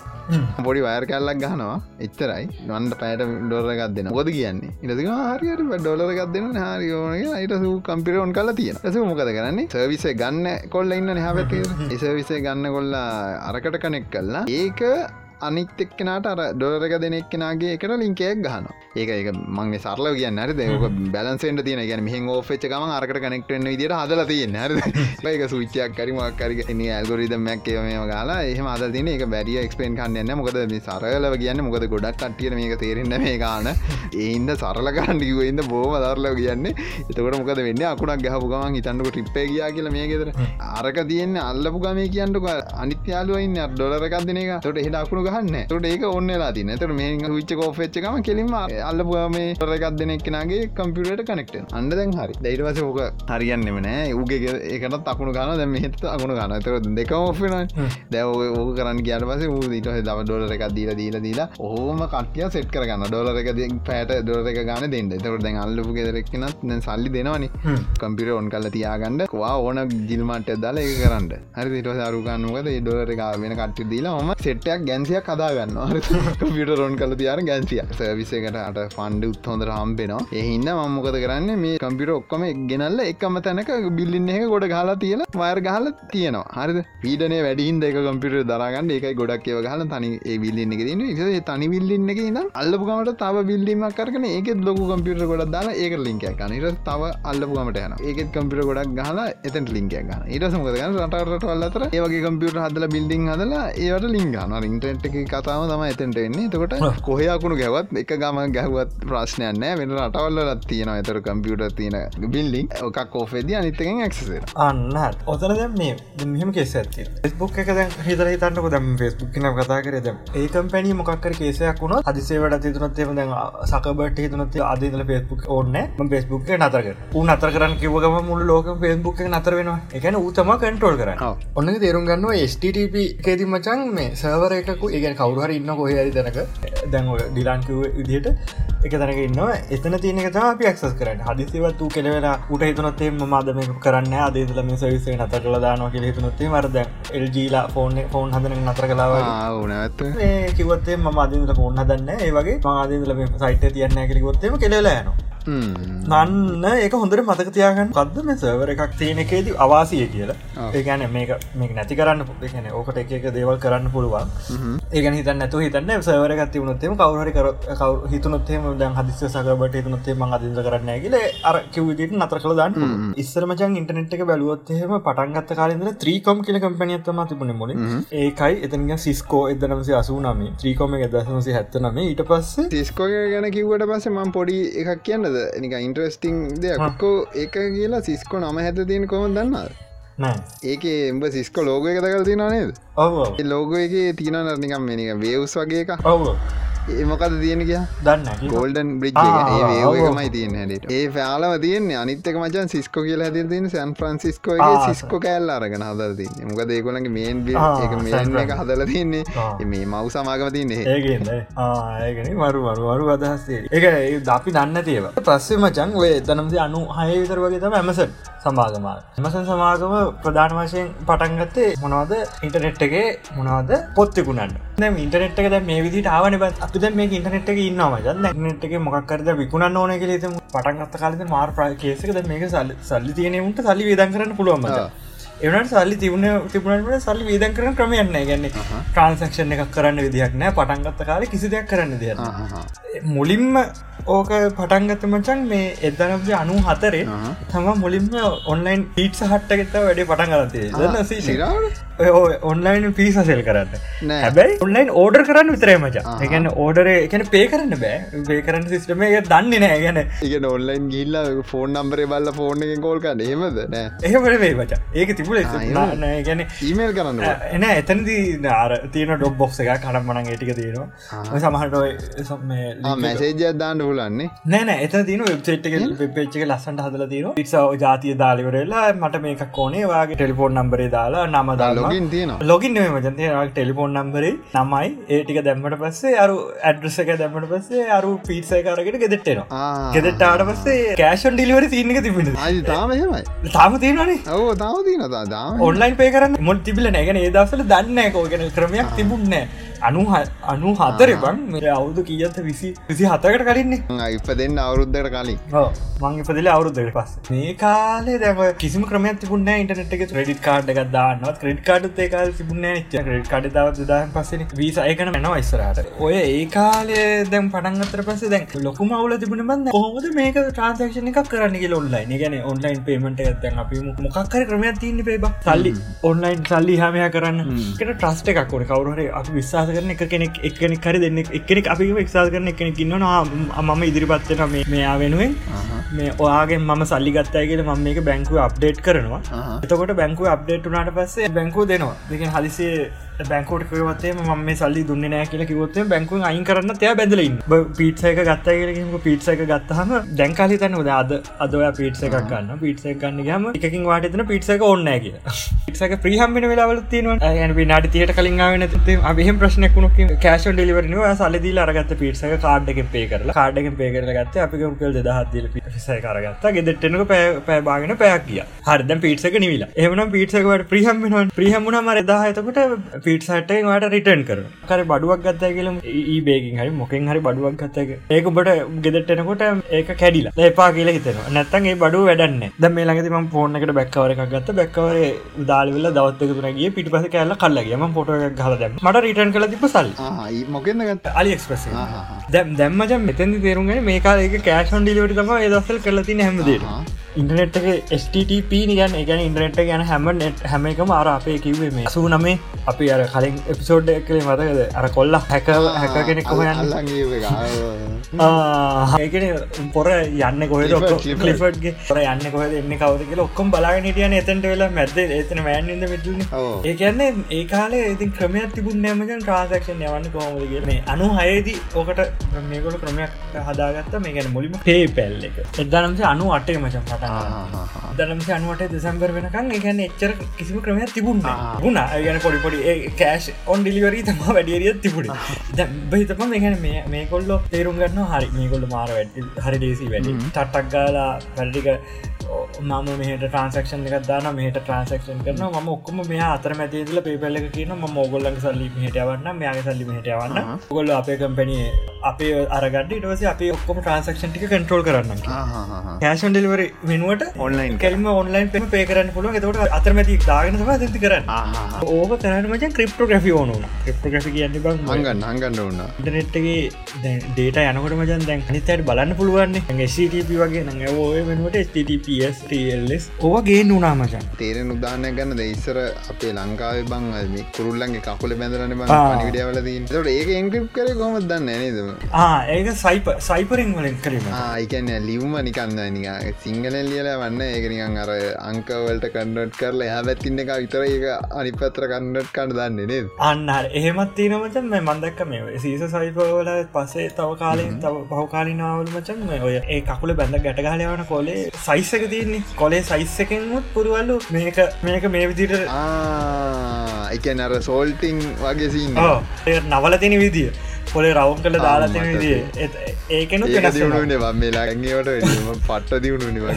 පොඩි වයර් කැල්ලක් ගහනවා. එච්චරයි. නොන්ට පෑට ඩොලරගත් දෙන්න ගොද කියන්නේ? ඉරසික හරියට ඩොලරගත් දෙන්න හරිෝනගේ අයිට සූ කම්පිරෝන් කල තියෙන ඇස මොකද කරන්නේ? සර්විස ගන්න කොල්ල ඉන්න හැපැති එසවිසේ ගන්න කොල්ලා අරකට කනෙක් කල්ලා ඒක අනිත් එක්කනට අර ඩොලරක දෙනෙක් කෙනගේ එකට ලින්කයක් ගහන ඒක ඒක මංගේ සරල කියන්න හරි දෙක බැලන්සෙන්ට තියෙන ගැන මෙහ ෝෆච්ච ගම අරකට කනෙක්ටෙන් විදිට හදල තියෙන හර ඒක සුච්චයක් කරිමක් කරි ඇල්ගොරිදමක් මේ ගලා එහම අද තින එක බැරිය එක්ස්පේන් කන්නන්න මොකද මේ සරලව කියන්න මොකද ගොඩක් කටිය මේක තේරෙන්න මේ ගාන. ඒන්ද සරල කණ්ඩිකුවන්ද බෝම දරලව කියන්නේ. එතකට මොකද වෙන්න? අකුණක් ගැහපු ගමන් හිතන්නක ටිප්පේ කියා කියල මේ ගෙදර. අරක තියන්න අල්ලපු ගමේ කියන්නක. අනිත්‍යාලුවන්න ඩොලරකක් දෙන එක. තොට හෙට අකුණු ගහන්න. තොට ඒක ඔන්නලා තින තර මේ විච්ච කෝෆච්චකම කෙලින්ම අල්ලපුවා මේ රකක් දෙනෙක්නගේ කම්පියට කනෙක්ට අන්න දැන් හරි. දයිටවස ඕක හරියන්නෙම නෑ. උගේ ඒකට අකුණු ගන දැම හිත අකුණු ගන තර දෙක ඔෆෙන දැව ඕක කරන්න කියට පස ූ දීට දම ඩොලර එකක් දීල දීල දීලා ඕහම කටිය සෙට් කරගන්න ඩොලර එක පෑට ඩොලර එක ගන දෙන්න. තකට දැන් අල්ලපු ගෙදරක්නත් දැන් සල්ලි දෙනවනි. කම්පිර ඔන් කල්ල තියාගන්න. වා ඕන ජිල්මට දාලා ඒ කරන්න. හරි ට සරුගන්නකද ඩොලර එක වෙන කට්ට දීලා ම සෙට්ටයක් ගැන්සිය ගැන්සියක් කදාගන්න කම්පියට රොන් කල තියාර ගැන්සිය සවිසකට අට ෆන්ඩ උත්හොඳ හම්බෙනවා. එහින්න මම්මොකද කරන්න? මේ කම්පිට ඔක්කම ගෙනල්ල එකම තැනක බිල්ලින්න එක ගොඩ ගහලා තියෙන වයර් ගහල තියෙනවා. හරිද? පීඩන වැඩිහින්ද එක කම්පිට දරගන්න එකයි ගොඩක් ඒව ගහල තනි ඒ බිල්ලින්න එක තින තනි විල්ලින්න එක ඉන්න අල්ලපුගමට තව බිල්ලිමක් කරන ඒකෙත් ලොකු කම්පිට ගොඩක් දාලා ඒක ලින්කයක් නිර තව අල්ලපුගමට යන ඒකෙත් කම්පිට ගොඩක් ගහලා එතට ලින්කයක් ගන්න ඉට සමකද ගන්න රටරට අල්ලතර ඒවගේ කම්පියට හදල බිල්ඩිං හදලා ඒවට ලින්ගන්න ඉන්ටෙන්ට් එක කතාව තම එතෙන්ට එන්නේ. තකොට කොහයකුණු ගැවත් එක ගම ගැහවත් ප්‍රශ්නයන්න වෙන රටවල්ලත් තියෙන එතර කම්පියට තියෙන බිල්ලිින් එකක් කෝෆෙද අනිතකෙන් ඇක්සේ අන්න ඔතන දැම් මේ මෙහම කෙස ඇති ෙස්බුක් එක දැන් හිතර හිතන්නක. දම් ෆෙස්බුක් න කතා කරද ඒකම් පැනි මොක්කර කේසයක් වුණ අදිසේවට තිතුනත්තේම දැන් සකබට හිතුනත් අදල ෆෙස්බුක් ඕන්න ෆෙස්බුක් නතරක උ නතර කරන්න කිවගම මුළු ලෝක ෆෙස්බුක් නතර වෙනවා. එකන ඌතම කන්ටෝල් කරන්න. ඔන්න තේරුම් ගන්නවා ස්ටටප කේති මචන් මේ සවර එකකු ඒගැන කවරුහර ඉන්න කොහරි දැනක. දැන් ඩිලාන්කිව විදියට එක තැනක ඉන්නවා. එතන තියනෙක අපි ක්සස් කරන්න. හදිසිවත් වූ කෙලවෙලා උට හිතුනොත්තේ මදම කරන්න අදේදල මේ සවිසේ නත කළ දානවා කියල හිතුනොත්තේ මරද එල්ජීලා ෆෝන් ෆෝන් හදන නතර කලාව ඕනඇත්ත කිවත්තේ ම අදීදල ෆෝන් හදන්න ඒවගේ මාදීදල සයිට තියන්න කෙලිකොත්තේම කෙලලායනවා නන්න ඒක හොඳට මතක තියාගන්න. කද මේ සවර එකක් තියෙනකේදී අවාසිය කියලා. ඒගැන මේක මේක නැති කරන්න පුගෙන ඕකට එක දේවල් කරන්න පුළුවන්. ඒගන හිත නැතු හිතන්න සවර ගත්ති වනොත්තේම කවරහරි කර හිතනොත්තේම දැන් හදිස්ස සකරට හිතනොත්තේ ම අදිද කරන්න ගල අර කිවවිදිට නතර කළ දාන්න ඉස්සරමචන් ඉන්ටනෙට් එක බැලුවොත්තහෙම පටන්ගත්ත කාලෙද ත්‍රීකොම් කියල කම්පනියත්තම තිබුණ මුල ඒකයි එතනිය සිස්කෝ එදනමසේ අසුනම. ත්‍රීකොම එක දසමසේ හැත්තනම. ඊට පස්සේ තිස්කෝ ගැන කිවට පස්සේ මම් පොඩි එකක් කියන්නද නික ඉන්ට්‍රස්ටිං දෙයක්කෝ ඒක කියලා සිස්කෝ නම හැත තියෙන කොම දන්නද ඒක එම්බ සිස්කෝ ලෝග එක දකල් තින නේද? ලෝග එක තියන නිකම් මේනික වේවස් වගේ එක ඔව ඒමකද තියෙන කිය දන්න ගෝල්ඩන් බ්‍රිජ් ඒකමයි තියන්න හැට ඒ ෑලාව තියන්නේ අනිත්තක මචන් සිස්කෝ කියලා ඇති තින සැන් ෆ්‍රන්සිස්කෝ සිස්කෝ කෑල්ල අරගෙන හදර තින්න මොක දේකොලගේ මේන් එක මේන් එක හදල තින්නේ මේ මව් සමාගම තින්නේ ඒගෙන මරු මරු වරු අදහස්සේ එක අපි දන්න තිේව ප්‍රස්සේ මචන් ඔය එතනම්ද අනු හය විතර වගේ තම ඇමසන් සමාගම එමසන් සමාගම ප්‍රධාන වශයෙන් පටන්ගත්තේ මොනවද? ඉන්ටනෙට් එකේ මොනවද? පොත්තෙකුණන්න ඉන්ටනෙට් එක මේ විදිට ආවන බත් අපි මේ ඉන්ටනෙට් එක ඉන්නවා මචන් නෙට් එක මොක්කරද විකුණන්න ඕන කෙලෙත පටන්ගත්ත කාලද මාර් ප්‍රකේසකද මේක සල්ලි සල්ලි තියනෙමුට සල්ලි වේදන් කරන්න පුළුවන් එවනට සල්ලි තිබුණ තිබුණට සල්ලි වේදන් කරන ක්‍රමයන්න ගැන්න ට්‍රන්සක්ෂන් එකක් කරන්න විදිහක් නෑ. පටන්ගත්ත කාල කිසි දෙයක් කරන්න දෙය මුලින්ම ඕක පටන්ගත මචන් මේ එදනද අනු හතරේ තම මුලින්ම ඔන්ලයින් පීට් හට්ටගෙත වැඩේ පටන් ගලතේ ඔන්ලයින් පිසසෙල් කරන්න. හැබැයි ඔන්ලයින් ඕඩර් කරන්න විතරේ මචා එකන ඕඩර එකන පේ කරන්න බෑ. පේ කරන්න සිස්ටම එක දන්නේ නෑ. ගැන එක ඔන්ලයින් ගිල්ල ෆෝන් නම්බරේ බල්ල ෆෝන් එක කෝල්කන්න එහෙමද? නෑ. එහෙමට වේ මචා ඒක තිබුල ගැන ඊමේල් කරන්න එන එතනදී නාර තියන ඩොබ් බොක්ස එක කනම් මනන් ඒටික තියෙනවා. සමහට මැසේජයක් දාන්න පුලන්නේ නෑන එත තින වෙබ්සේට් වෙබ්පේච්චක ලස්සට හදල තින පික්සාව ජාතිය දාලිවරලා මට මේක කෝනේ වගේ ටෙලිෆෝන් නම්බරේ දාලා නම දාලා. ලොගින් තියෙන ලොගින් මජන්තය ටෙලිෆෝන් නම්බරේ නමයි. ඒටික දැම්මට පස්සේ අරු ඇඩ්‍රස එක දැම්මට පස්සේ අරු පිටසය කරකට ගෙදෙට්ටෙනවා ගෙදෙට්ටාට පස්සේ කෑෂන් ඩිලිවර තියනක තිබෙන තාම හෙමයි තාම තියෙනනේ ඔව තාම තියන තා ඔන්ලයින් පේ කරන්න. මොල් තිබිල නැගෙන ඒදසල දන්න කෝගෙන ක්‍රමයක් තිබුන්නෑ අනු අනු හතරේ බං මේ අවුදු කියත විසි විසි හතකට කලින්නේ ඉප දෙන්න අවුරුද්ධට කලින්. මං ඉපදිල අවුරුද්ධට පස් මේ කාලේ දැම කිසිම ක්‍රමයක් තිබුණ ඉටනට එක. ්‍රඩි කාඩ් එක දාන්නත් ක්‍රඩ් කාඩ් ඒකාල් තිබුණ ක්‍රඩ් කාඩ දව දාන් පස්සෙන වීස අයකන මෙනවා ඉස්සරට ඔය ඒ කාලේ දැම් පටන්ගතර පස දැන් ලොකු මවල තිබුණ බන්න හොද මේක ට්‍රන්සක්ෂන එකක් කරන්න ඔන්ලයින් ගැන ඔන්ලයින් පේමට ඇත්තැන් අපි මොකක්කර ක්‍රමයක් තින්න පේබ සල්ලි ඔන්ලයින් සල්ලි හමය කරන්න. කට ට්‍රස්ට එකක් ොට කවරුහර අපි විශවාස කරන එක කෙනෙක් එක්කෙනෙක් කරි දෙන්න එක්කෙනෙක් අපි එක්සා කරන එකෙනෙක් ඉන්නවා. මම ඉදිරිපත්වන මේ මෙයා වෙනුවෙන්. මේ ඔයාගේ ම සල්ලි ගත්තයගේ ම මේක බැංකුව අප්ඩේට් කරනවා. එතකොට බැංකුව අප්ඩේට් වනාට පස්සේ බැංකූ දෙනවා. දෙක හදිසේ බැංකෝට කවතේ ම මේ සල්ලි දුන්න නෑ කියල කිවොත්තේ බැංකුව අයින් කරන්න තය බැදලින් පිටසයක ගත්තා කියලකිම පිටසක ගත්තහම දැන්කාලි තන්න ද අද අදව පිටස එකක් ගන්න පිටසය ගන්න ගම එකකින් වාටතන පිටසක ඔන්නෑ කිය පිටසක ප්‍රහම්මෙන වෙලාවල තියෙනවා. ඇන විනාට තියට කලින් වෙන අහම ප්‍රශ්නයක් වුණු කෑෂන් ඩිලිවරනව සලදී අරගත්ත පිටසක කාඩ්ඩක පේ කරලා. කාඩ්ඩක පේ කරල ගත්ත අපි කල් දහත්දල පිසය කරගත්ත ගෙදෙට්ටනක පෑබාගෙන පැයක් කිය හරදම් පිටසක නිවිලා. එමනම් පිටසකට ප්‍රහම්මෙන ප්‍රහම්මුණ මර දාහතකට පිට සට ට රිටර්න් කර කර බඩුවක් ගත්ත කියලම ඒ බේකින් හරි මොකින් හරි බඩුවක් ගත්තක ඒකුබට ගෙදටෙනකොට ඒක කැඩිලා. ඒපා කියල හිතන නැත්තන් ඒ බඩු වැඩන්න ද මේ ළඟති ම ෆෝර්න එකට බැක්කවර එකක් ගත්ත. බැක්කවර උදාලිවෙල දවත්තක තුරගේ පිට පස කෑල්ල කල්ලගේම පොට හලද මට රිටර්න් කල තිබ සල් මොකෙන්ද ගත්ත? අලි එක්ස්පස දැම් දැම්මජ මෙතැදි තේරුගෙන මේකාලක කෑෂන් ඩිලිවට තම දස්සල් කරලති හැමදේ ඉන්ටනෙට් එක STTP නිගන් එකන ඉන්ටනෙට් ගැන හැම හැම එකම අර අපේ කිව්වේ මේ සූ නමේ. අපි අර කලින් එපිසෝඩ් එකලේ මතකද? අර කොල්ල හැක හැක කෙනෙක් කොහයන්න ඒකන පොර යන්න කොහෙද? ලිෆට්ගේ පොර යන්න කොහද? එන්න කවද කියල ඔක්කොම් බලාගෙන හිටියන එතන්ට වෙලා මැද එතන මෑන්ද මිටලන ඒ කියන්නේ ඒ කාලේ ඉතින් ක්‍රමයක් තිබුණ නෑමක ට්‍රාසක්ෂන් යවන්න කොහොමද කියන්නේ අනු හයේදී ඕකට මේකොට ක්‍රමයක් හදාගත්ත. මේ ගැන මුලිම පේ පැල් එක එදනම්සේ අනු අටේ මචන් පටන් දනම්ස අනුවට දෙසම්බර් වෙනකන් ඒගැන එච්චර කිසිම ක්‍රමයක් තිබුණ ගුණ ගැන පොඩි පොඩි කෑශ් ඔන් ඩිලිවරී තම වැඩියරියත් තිබුණ. බහිතම මේගැන මේ කොල්ලො තේරුම් ගන්න හරි මේකොල්ල මාර වැඩ හරි දේසි වැඩි. ටට්ටක් ගාලා වැඩික මම මෙහට ට්‍රන්සක්ෂන් එක දාන මේට ට්‍රන්සක්ෂන් කරන ම ඔක්කම මේ අතර මැතිදල පේපල්ල කියන ම මොගොල්ලන් සල්ලි හටවන්න මේයාගේ සල්ලි හටවන්න ගොල්ල අපේ කම්පැනිය අපේ අරගඩ ඉටවස අප ඔක්කොම ට්‍රන්සක්ෂන් ටික කටරෝල් කරන්න කෑෂන් ඩෙලිවර වෙනුවට ඔන්ලයින් කැල්ම ඔන්ලයින් පෙම පේ කරන්න පුළුව එතට අතරමැති දාගෙන ඇති කරන්න. ඕක කරනමච ක්‍රිප්ටෝග්‍රෆි ඕනු ක්‍රිප්ටෝග්‍රි කියන්න බං මංගන්න හගන්න ඕන්න ඉටනෙට්ගේ ඩේට යනකට මජන් දැන් නිතයට බලන්න පුළුවන්නේ. SCTP වගේ නඟ ඕය වෙනුවට STTPSටල්ස් ඕගේ නුනා මචන්. තේරෙන උදානය ගන්න දෙයිස්සර අපේ ලංකාව බං කුරුල්ලන්ගේ කකුල බැඳරන විඩියවල ට ඒක එංක්‍රිප් කර කොම දන්න නේද? ඒක සයිප සයිපරින් වලින් කරීම ඒකන්න ලිව්ම නිකන්න නික සිංහල ලියල වන්න ඒකනිකන් අර අංකවලට කන්නට් කරලා එහ පැත්තින්න එක විතර ඒක අනි පත්‍ර කන්නට් කන්න දන්නේ නේද? අන්න එහෙමත් තිනමචන් මේ මන්දක්ක මේ සීස සයිපවල පසේ තව කාලින් තව පහකාලිනාවල් මචන් ඔය ඒ කකුල බැඳ ගැටගාලයවන කොලේ සයිස්සක තියන්නේ. කොලේ සයිස්සකෙන්මුත් පුරුවල්ලු මේක මේක මේ විදිට එක නර සෝල්ටිං වගේ සින්න නවල තින විදිිය පොලේ රවම් කළ දාලාතින විදිිය ඒකනු දියුණුනේ වම්මේලාගේට පට්ට දියුණු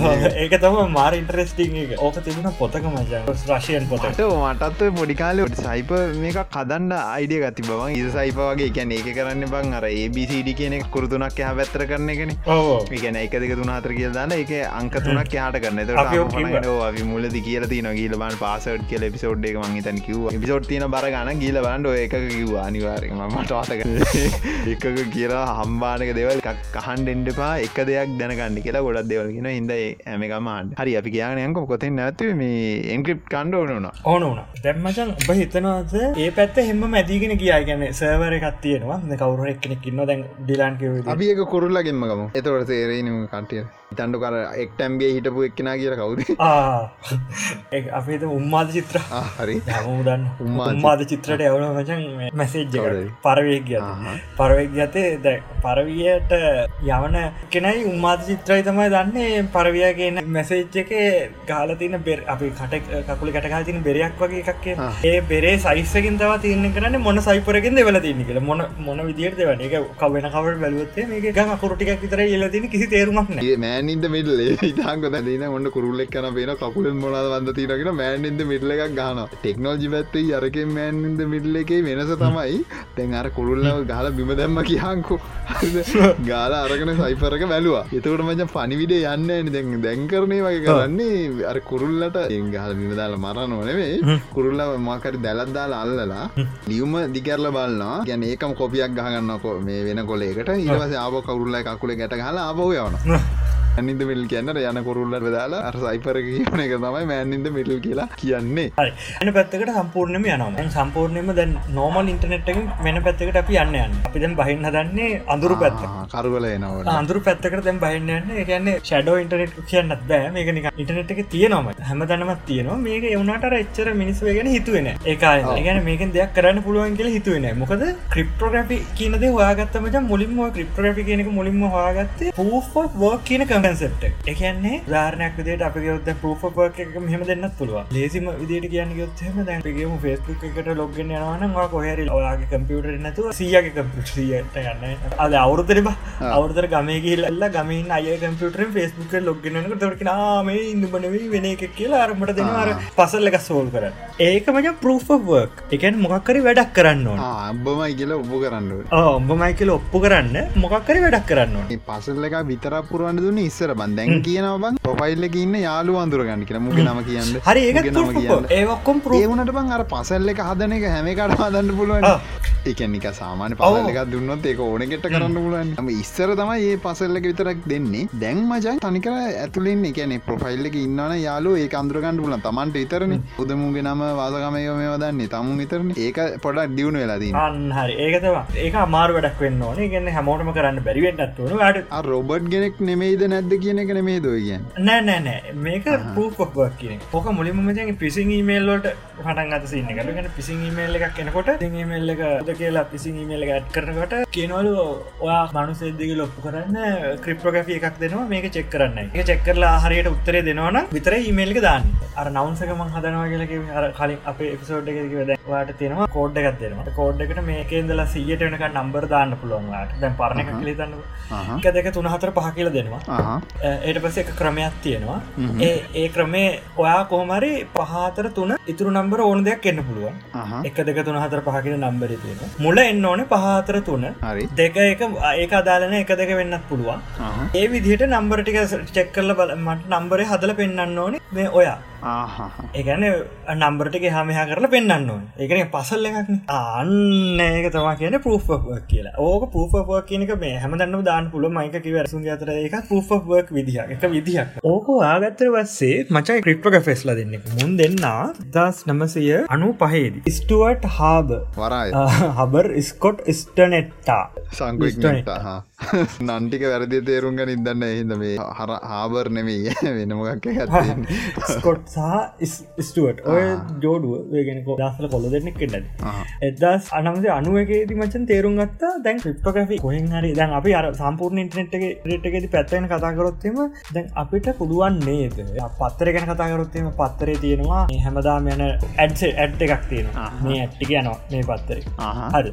ඒක තම මාර ඉන්ට්‍රෙස්ටිං ඕක තිබුණ පොතක මච රශයන් පොතට මටත් පොඩිකාලට සයිප මේක කදන්න අයිඩිය ගති බවන් ඉ සයිප වගේ. එකැන ඒක කරන්න බං අර ඒබිසිඩි කියන කුරතුනක් හ පැත්තර කරන එකන. ඒකන එක දෙක තුනාතර කිය දන්න. එක අංක තුනක් යාට කරන්න. අපි මුලදි කියල තින ගීල බන් පාසට් කියල පිසෝඩ් එක මං තැන කිව පිසෝට් තින බර ගන ගීල බන්ඩ එක කිව් අනිවාරම මට වාතක එකක කියලා හම්බානක දෙවල් කහන් ඩෙන්ඩපා එක දෙයක් දැනගන්න කියලා ගොඩක් දෙවල්ගෙන හිද ඇමකමන් හරි අපි කියනයක කොතෙන් නැත්ව මේ එන්ක්‍රප් කණ්ඩ ඕන ඕන ඕන දැම්මචන් ඔබ හිතනවාද? ඒ පැත්ත හෙම මැදිගෙන කියා ගැන සවර එකත්තියෙනවා කවුර එක්කෙනෙක් ඉන්න දැන් ඩිලාන් කිව අපි එක කුරුල්ලගෙන්මගම එතවට තේරේනම කටිය තන්ඩු කර එක්ටම්ගේ හිටපු එක්කෙන කියලා කවුද? අපේත උම්මාද චිත්‍ර. හරි. හමුදන් උම්මාද චිත්‍රට එවන මචන් මැසේජ්ජ පරවේක් ගිය පරවෙක් ගතේ දැ පරවියට යවන කෙනයි උම්මාද චිත්‍රයි තමයි දන්නේ. පරවිය කියන මැසේජ් එක ගාලතින බෙර අපි කට කකුල කටකා තින බෙරයක් වගේ එකක් ඒ බෙරේ සයිස්සකින් තව තියන්න කරන්න මොන සයිපරකින් දෙවල තින්න කියල. මොන මොන විදියට දෙවන එක කවෙන කවට බැලුවත්තේ මේ ගම කුරටික් විතර එලතින කිසි තේරුමක් මෑනින්ද මිටල ඉතාක දන ඔන්න කුරුල්ලෙක් කන පේන කකුලෙන් මොනාද වන්ද තිනගෙන මෑන්ින්ද මිටල එකක් ගන ටෙක්නෝජි පැත්තේ අරකෙන් මෑන්ින්ද මිටල එකේ වෙනස තමයි. තැන් අර කුරුල්ලව ගහල බිම දැම්ම කියංකු ගාල අරගෙන සයිපරක බැලවා. එතකට මච පනිවිඩේ යන්න දැන් දැන්කරණය වගේ කරන්නේ. අර කුරුල්ලට එංගහල බිමදාල මරනවනේ කුරුල්ල මාකරි දැලත්දාලා අල්ලලා ලියුම දිකරල බලන්නා ගැන ඒකම කොපියක් ගහගන්නකො මේ වෙන කොලේකට ඉවස ආබ කවුරුල්ල කකුලේ ගැට හලා ආබෝ යවන ඇනිද මිල් කියන්න යන කොරුල්ලට දාලා අර සයිපර කියන එක තමයි මෑන්නින්ද මිටල් කියලා කියන්නේ. එන පැත්තකට සම්පූර්ණම යනවා. සම්පූර්ණයම දැන් නෝමල් ඉන්ටනෙට්ක වෙන පැත්තකට අපි යන්න යන්න. අපි දැන් බහින්න දන්නේ අඳුරු පැත්ත. කරුවල එනවා අඳුරු පැත්තකට දැන් බහින්න යන්න. කියන්නේ ෂඩෝ ඉන්ටනෙට් කියන්නත් බෑ. මේක නික ඉටනෙට් එක තියෙනවම. හැම දැනමත් තියෙනවා. මේක එවුණට එච්චර මිනිස්ව ගැන හිතුවෙන ඒකා ගැන මේක දෙයක් කරන්න පුළුවන් කියලා හිතුවෙන මොකද ක්‍රිප්ටෝග්‍රපි කියනද හොයාගත්තමට මුලින්ම ක්‍රිප්ටෝග්‍රපි කියනක මුලින්ම හොයාගත්තේ පූ වක් කියන කම කන්සෙප්ට එකන්නේ ධාරනයක් විදිට අපි ගොත් පෝෆක් එක මෙහම දෙන්නත් පුළුව ලේසිම විදිට කියන්න ගොත්ම දැන්ගේම ෆෙස්බුක් එකට ලොග්ගෙන යනවාන කොහරි ඔයාගේ කම්පියුට නැතු සියගේ කම්පියට යන්න අද අවුරුතර අවුදර ගමේ කියල්ලා ගමින් අය කම්පියුටරෙන් ෆෙස්බුක් ලොග්ගෙනක තොරක මේ ඉන්නබනවී වෙන එක කියලා අරමට දෙනවාර පසල්ල එක සෝල් කර ඒක මජ පෝෆක් එකන් මොකක්කරි වැඩක් කරන්න අම්බමයි කියලා ඔබ කරන්න ඔඹමයි කියල ඔප්පු කරන්න මොකක්කරි වැඩක් කරන්න පසල්ල එක විතර පුරුවන්ට දුන්න ඉස්සර බන් දැන් කියනවන් පොෆයිල්ල ඉන්න යාලු අන්දුරගන්න කියලා. මුග නම කියන්න. හරි නම කියන්න. ඒවක්කොම් ඒවනට බං අර පසල්ල එක හදන එක හැමකට හදන්න පුළුවන්. එකනික සාමාන පසල්ල එක දුන්නොත් ඒක ඕනගෙට කරන්න පුලුවන් ම ඉස්සර තමයි ඒ පසල්ලක විතරක් දෙන්නේ. දැන් මජයි තනිකර ඇතුලින් එකන ප්‍රොෆයිල්ල එක ඉන්නන යාලු ඒ අන්දුරගන්න පුලන් තමන්ට ඉතරන උදමුගේ නම වාසකමය මේ වදන්නේ තමුන් විතරන. ඒක පොඩක් දියුණු වෙලාදී හරි. ඒකතවා ඒක අමාර වැඩක් වෙන්න ඕන. ගන්න හැමෝටම කරන්න බැරිවෙන්නත් වුණු ට රොබට් ගෙනෙක් නෙමේද නැද්ද කියන එක නෙමේ දෝ කියන්න. නෑ නෑනෑ මේක පූපක් කියන ඕක මුලින්ම පිසින් ඊමේල්ලෝට පටන් අත සින්න ගන්න පිසින් ඊමේල් එකක් කෙනකොට ඉමේල් එක කියලා පිසින් ඊමේල් එක ඇත් කරනකොට කියනවලු ඔයා මනුසේදක ලොප්පු කරන්න ක්‍රිප්‍රගෆි එකක් දෙනවා මේක චෙක් කරන්න. එක චෙක්කරලා හරියට උත්තරේ දෙනවන විතර ඉමේල්ක දාන්න. අර නවන්සකම හදනවා කියලක අර කලින් අප එපිසෝඩ් එක වාට තියෙනවා කෝඩ් එකක් දෙනවා. කෝඩ් එකට මේකේදලා සියට වෙනක නම්බර් දාන්න පුළුවන්වාට දැන් පරණ එක කලිතන්න එක දෙක තුන හතර පහ කියල දෙනවා ඒට පස එක ක්‍රමයක් තියෙනවා. ඒ ඒ ක්‍රමේ ඔයා කොහමරි පහතර තුන ඉතුරු නම්බර ඕන දෙයක් එන්න පුළුවන්. එක දෙක තුන හතර පහකින නම්බර තියෙන මුල එන්න ඕන පහතර තුන. දෙක එක ඒක අදාලන එක දෙක වෙන්නත් පුළුවන්. ඒ විදිහට නම්බර ටික චෙක් කරල බල මට නම්බරේ හදල පෙන්න්න ඕනේ මේ ඔයා ඒගැන නම්බරට හමහා කරලා පෙන්න්න ඕන. ඒකන පසල්ල එකක් අන්න ඒක තම කියන පෘෆක් කියලා. ඕක පෘෆක් කියනක මේ හැමදන්න දාන්න පුල මයික වැරසු අතර එක පෘෆක් විදිහ එක විදිහක්. ඕක ආගත්තර වස්සේ මචයි ක්‍රිප්ටක ෆෙස්ල දෙන්න. මුන් දෙන්න දස් නමසය අනු පහේද ස්ටුවට් හාබ වරයි හබර් ස්කොට් ස්ටනෙට්ටා සංග නන්ටික වැරදි තේරුම් ග නිදන්න එහිද මේ හර හාබර් නෙමේ වෙනමගක් ස්කොට් සහ ස්ටුවට ඔය ජෝඩුව වේගෙනක දසල කොල දෙන්නෙක් කෙටද එදස් අනමසේ අනුවගේති මචන් තේරුම් ගත්තා. දැන් ක්‍රිප්ටෝග්‍රි කොහෙන් හරි දැන් අපි අර සම්පූර්ණ ඉන්ටනෙට් එක රට්ගෙති පැත්තෙන කතාකරොත්තෙම දැන් අපිට පුළුවන් නේද? පත්තර ගැන කතාකරොත්තෙම පත්තරේ තියෙනවා. හැමදාම යන ඇඩ්සේ ඇඩ් එකක් තියෙනවා. මේ ඇට්ටික යනවා. මේ පත්තරේ.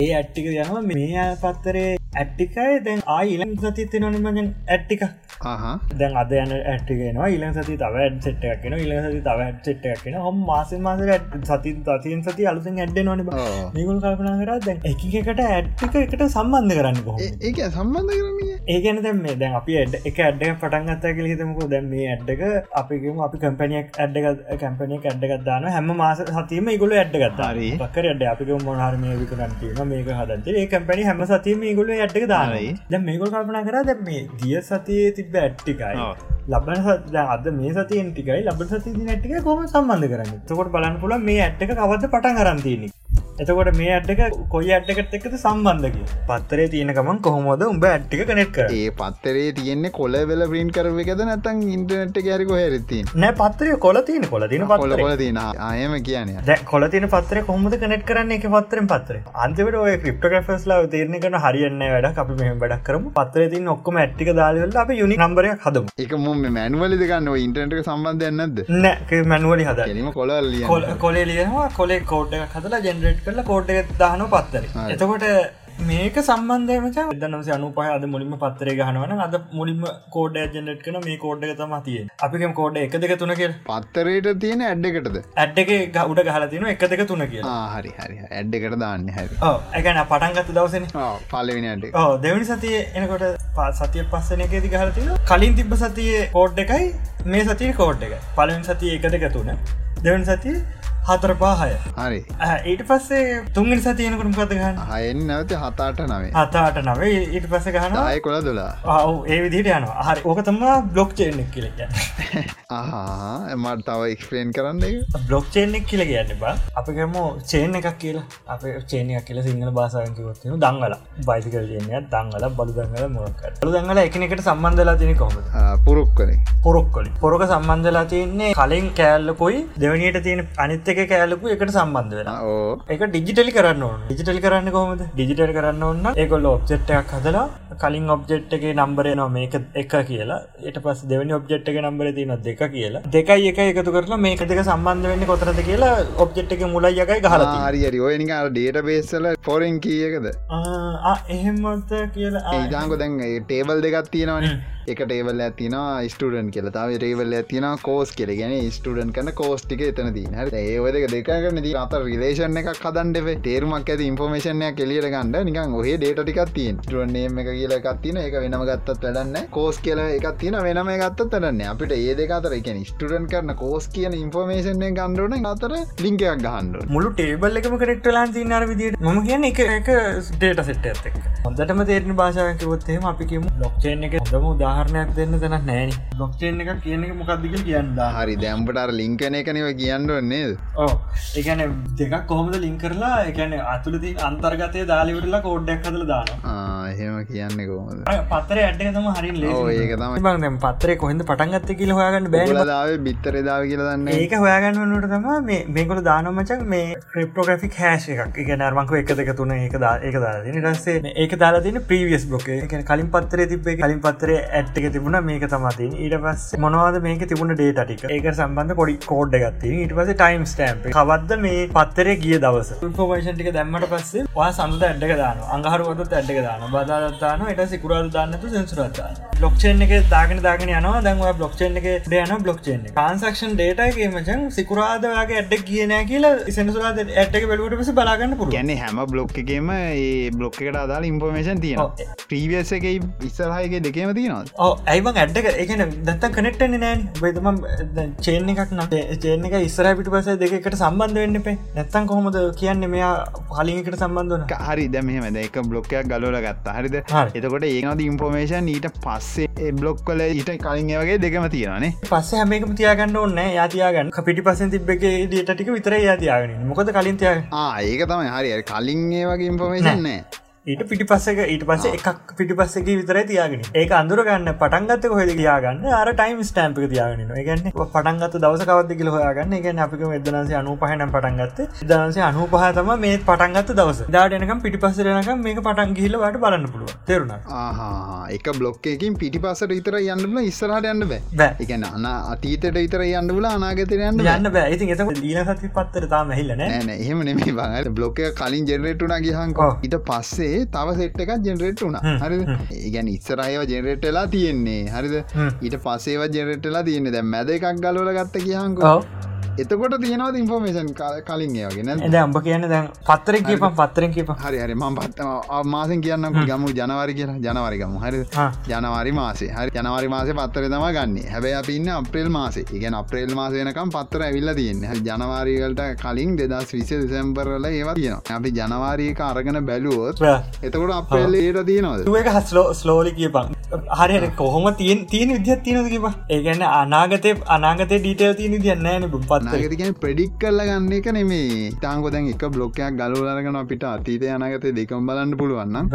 ඒ ඇට්ටික යනවා. මේ පත්තරේ ඇට්ටිකයි දැන් ආයිලන් සතිත් නොනමජන් ඇට්ටික දැන් අද යන ඇට්ටිගෙනවා ඉලන් සති තව කියෙන ඉල සති තව කියෙන හොම මාස මාස සති තතියෙන් සති අලුතින් ඇඩ්ඩ නොන නිකුල් කල්පනා කර දැන් එකකට ඇට්ටික එකට සම්බන්ධ කරන්න ඒක සම්බන්ධ කරන්නේ ඒගැන දැම දැන් අපි ඇඩ් එක ඇඩ්ඩ පටන්ගත්ත කල හිතමකු. දැන් මේ ඇඩ්ඩක අපිගම අපි කම්පනියක් ඇඩ්ඩ කැම්පනිය ඇඩ්ඩගත් දාන හැම මාස සතිීම ඉගුල ඇඩ්ඩගත්තාරී පක්කර ඇඩ අපික මොහරමය විකරන්ටීම මේක හදන්තේ ඒ කම්පැනි හැම සතිීම ඉගුල ඇඩ්ඩක දානයි දැ මේකුල් කල්පනා කර දැ මේ ගිය සතියේ තිබ ඇට්ටිකයි ලබන සද අද මේ සතියෙන් ටිකයි ලබ සති නැට්ටික කොම සම්බන්ධ කරන්න? තකොට බලන්න පුල මේ ඇට්ක කවද පටන් කරන්තියනෙ එතකොට මේ ඇඩ්ක කොයි ඇඩ්කට එක්කද සම්බන්ධක පත්තරේ තියෙනකමන් කොහොමද උඹ ඇට්ටික කනෙට් ඒ පත්තරේ තියෙන්නේ කොල වෙල ප්‍රීන් කරව එකද නැතන් ඉන්ටනෙට් ගැරික හැරති නෑ පත්තරය කොල තියන කොල තින පොල කොල තින අයම කියන දැ කොල තින පත්තර කොහොමද කනෙට් කරන්න? එක පත්තරෙන් පත්තර. අන්තිවට ඔය ක්‍රිප්ටග්‍රෆස්ලා තේරණ කන හරියන්න වැඩ අපි මෙම වැඩක් කරම. පත්තර තින් ඔක්කම ඇට්ටික දාලවල අප යුනි නම්බරයක් හදම. එක මුම මැනුවලි ගන්න? ඉන්ටනට සම්බන්ධයන්නද නෑ මැනුවලි හද කොල කොලේ ලියවා කොලේ කෝඩ් හදලා ජෙනරේට් කරලා කෝඩ් එක දාන පත්තර. එතකොට මේක සම්බන්ධයමච දනස අනුපහ අද මුලින්ම පත්තරේ ගහනවන අද මුලින්ම කෝඩ ජනට් කන මේ කෝඩ් එක තම තිය අපිකම කෝඩ් එක දෙක තුන කිය පත්තරයට තියෙන ඇඩ්ඩකටද ඇඩ් එක ගවුඩ ගහල තින එක දෙක තුන කිය හරි හරි ඇඩ් එකට දාන්න හැරි. ඇගැන පටන්ගත දවසන. පලවෙන ඇඩ දෙවනි සතිය එනකොට පා සතිය පස්සන එකේති ගහලතින කලින් තිබ්බ සතියේ කෝඩ් එකයි මේ සතිය කෝඩ් එක පලවින් සතිය එක දෙක තුන. දෙවන් සතිය හතර පාහය හරි ඊට පස්සේ තුන්ගනි සතියනකුට මොකද ගන්න හයෙන් නැවති හතාට නවේ. හතාට නවේ. ඊට පස ගහන අය කොළ දුලා ඔව ඒ විදිට යන හරි ඕක තම බ්ලොක් චේනෙක් කියලක එමට තව එක්ස්පලේන් කරන්න බ්ලොක් චේනෙක් කියල කියන්න බා අපිකම චේන එකක් කියලා. අප චේනයක් කියල සිංහල බාසායකිවත්තින දංගල බයිසිකල් චේනය දංගල බලු දංගල මොක ලු දංගල එකනෙකට සම්බන්ධලා තින කොම පුරුක් කනේ පොරොක්කොලි. පොරක සම්බන්ධලා තියන්නේ කලින් කෑල්ලකොයි දෙවනියට තියෙන අනිත් එක කෑලකු එකට සම්බන්ධ වෙන ඒක ඩිජිටලි කරන්න ඩිජිටල් කරන්න කොමද ඩිජිටල් කරන්න ඔන්න ඒකොල්ල ඔබ්ෙට්ටයක් හදලා කලින් ඔබ්ජෙට් එක නම්බරේ නො මේක එක කියලා. එට පස් දෙවනි ඔබ්ජෙට් එක නම්බර තින දෙක කියලා. දෙකයි එක එකතු කරලා මේක දෙක සම්බන්ධ වෙන්න කොතරද කියලා ඔබ්ජෙට් එක මුලයි යකයි ගහලා හරි ඔයනික ඩේට බේස්සල පොරෙන් කියකද එහෙමත කියලා ඒජාංකො දැන් ටේබල් දෙකත් තියෙනවනේ එක ටේවල් ඇතින ස්ටඩන් කියල. තාව රේවල් ඇතින කෝස් කෙර ගැන ස්ටඩන් කන කෝස්ටික එතන දී හ ඒවදක දෙකන දී අත රිලේෂන් එකක් හදන්ඩේ තේරුමක් ඇති ඉන්ෆෝමේෂන්ය කෙලියට ගන්න. නිකන් ඔහේ ඩේට ටිකක් තින් ටනේම එක කියල එකත්තින එක වෙනම ගත්තත් වැඩන්න කෝස් කියල එකක් තින වෙනම ගත්තත් තරන්න අපිට ඒ දෙක අතර එක ස්ටඩන් කරන කෝස් කියන ඉන්ෆෝමේෂන්ය ගණ්ඩුවන අතර ලිංකයක් ගහන්ඩ මුළු ටේබල් එකම කරෙක්ට ලාන් සින්නර විදිට ම කියන එක එක ඩේට සෙට් ඇත්තක් හොඳටම තේරන භාෂාවකවොත්තේම අපිකම ලොක්්චේන් එක හොඳම උදාහරණයක් දෙන්න තැන නෑන බ්ලොක්්චේන් එක කියන එක මොකක්දික කියන්න හරි දැම්පට ලිංකන එකනව කියන්න නේද? ඕ එකන දෙකක් කොහොමද ලින් කරලා එකන අතුලති අන්තර්ගතය දාලිවරලා කෝඩ්ඩක් හදල දාන එහෙම කියන්න කොහොමද? පත්තර ඇඩ්ක තම හරි ඒක තම බං පත්තරේ කොහෙද පටන්ගත්ත කියල හොයාගන්න බෑලාදාව බිත්තර දාව කියල දන්න ඒක හොයාගන්නට තම මේ මේකොල දානමචක් මේ ක්‍රප්ටෝග්‍රෆික් හැශ එකක්. එක නර්මංක එක දෙක තුන ඒක දා ඒක දාලා රස්සේ ඒක දාලා තින ප්‍රීවියස් බ්ලොක කලින් පත්තරේ තිබේ කලින් පත්තරේ ඇට්ක තිබුණ මේක තමතින් ඊට පස් මොනවාද මේක තිබුණ ඩේටටික ඒක සම්බන්ධ පොඩි කෝඩ් ගත්ති ඊට පස ටයිම් ස්ටම්ප කවද්ද මේ පත්තරේ ගිය දවස? ඉන්ෆෝමේෂන්ටික දැම්මට පස්සේ වා සඳ ඇඩ්ක දාන අඟහරුවත ඇඩ්ක දාන බදාදත්තාන එට සිකුරාද දාන්නතු සෙන්සුරත්තාන බ්ලොක්්චේන් එක දාගෙන දාගෙන යනවා. දැන්වා බ්ලොක්්චේන් එක යන බ්ලොක්්චේන් කාන්සක්ෂන් ඩේටගේ මචන් සිකුරාදවාගේ ඇඩ්ඩ කියන කියලා සෙන්සුරාද ඇට්ක බලට පස බලාගන්න පුර ගැන හැම බ්ලොක් එකේම ඒ බ්ලොක් එකට අදාල ඉන්ෆෝමේෂන් තියෙන ප්‍රීවියස් එක ඉස්සරහයගේ දෙකේම තියෙනවා ඇයිබං ඇඩ්ඩක එකන දත්ත කනෙක්ටන නෑන් බෙතම චේන එකක් නට චේන එක ඉස්සර පිට පස දෙකට සම්බන්ධ වෙන්න පේ නැත්තන් කොහොමද කියන්න මෙයා පලිකට සම්බන්ධන හරි. දැමහෙම එක බ්ලොක්කයක් ගලෝල ගත්තා. හරිද? එතකොට ඒනද ඉන්ෆෝමේෂන් ඊට පස්සේ බ්ලොක් කල ඊට කලින් වගේ දෙකම තියෙනනේ පස්සේ හැමකම තියාගන්න ඕන්න යාතියාගන්න පිටි පසෙන් තිබ්බගේ ඩටටික විතර යාතියාගෙන මොකද කලින් තියා ඒක තමයි. හරි. කලින් ඒ වගේ ඉන්ෆෝමේෂන් නෑ ඊට පිටි පස්සක ඊට පස්ස එකක් පිටි පස්සක විතර තියාගෙන ඒ අඳුරගන්න පටන්ගත්ත කොහෙද තියාගන්න අර ටයිම් ස්ටම්පක තියාගෙන ගන්න පටන්ගත් දවස කවද කියල හොයාගන්න. එක අපික එදනසේ අනු පහනම් පටන්ගත්ත දනසේ අනු පහතම මේ පටන්ගත් දවස. දාටනකම් පිටි පස්සරනකම් මේක පටන් ගිහිලවට බලන්න පුළුව තෙරුණ එක බ්ලොක්කකින් පිටි පසට ඉතර යන්නල ඉස්සරහට යන්න බෑ. එකන අන අතීතයට ඉතර යන්න ල අනාගතයට යන්න යන්න බෑ. ඉතින් එත දීන සති පත්තර තාම හිල්ලන එහෙම නෙමේ බඟ බ්ලොක කලින් ජෙනරේටුනා ගිහන්කෝ ඉට පස්සේ තව සෙට් එකක් ජෙනරේට් වුණ. හරි ඒගැන ඉස්සරයව ජෙනරේට්ලා තියෙන්නේ. හරිද? ඊට පසේව ජෙනරේට්ලා තියන්නේ. දැ මැද එකක් ගලවල ගත්ත කියහන්කෝ එතකොට තියෙනවද ඉන්ෆෝමේෂන් කලින් ඒවගෙන ඇද අම්ඹ කියන්න දැන් පත්තර කියප පත්තරෙන් කිප හරි හරි. ම පත්තම මාසෙන් කියන්න ගමු. ජනවාරි කියලා. ජනවාරිගම හරි. ජනවාරි මාසේ. හරි. ජනවාරි මාසේ පත්තර තම ගන්න. හැබැයි අප ඉන්න අප්‍රේල් මාසේ. ඉගෙන අප්‍රේල් මාසයනකම් පත්තර ඇවිල්ල තියන්න. හ ජනවාරීවලට කලින් දෙදස් විස දෙසැම්බරල ඒවා තියෙන අපි ජනවාරීක අරගෙන බැලුවොත් එතකොට අප්‍රේල් ඒට තියනවද? ඒක හස්ලෝ ස්ලෝලි කියපන්. හරි කොහොම තියෙන් තියෙන විද්‍යත් තියනද කිප ඒගැන්න අනාගතය අනාගත ඩීටල් තියන තියන්නෑන පත් නගතිගෙන ප්‍රඩික් කරල ගන්න එක නෙමේ තාංකො දැන් එක බ්ලොක්කයක් ගලුලරගෙන අපිට අතීත අනගත දෙකම් බලන්න පුළුවන්න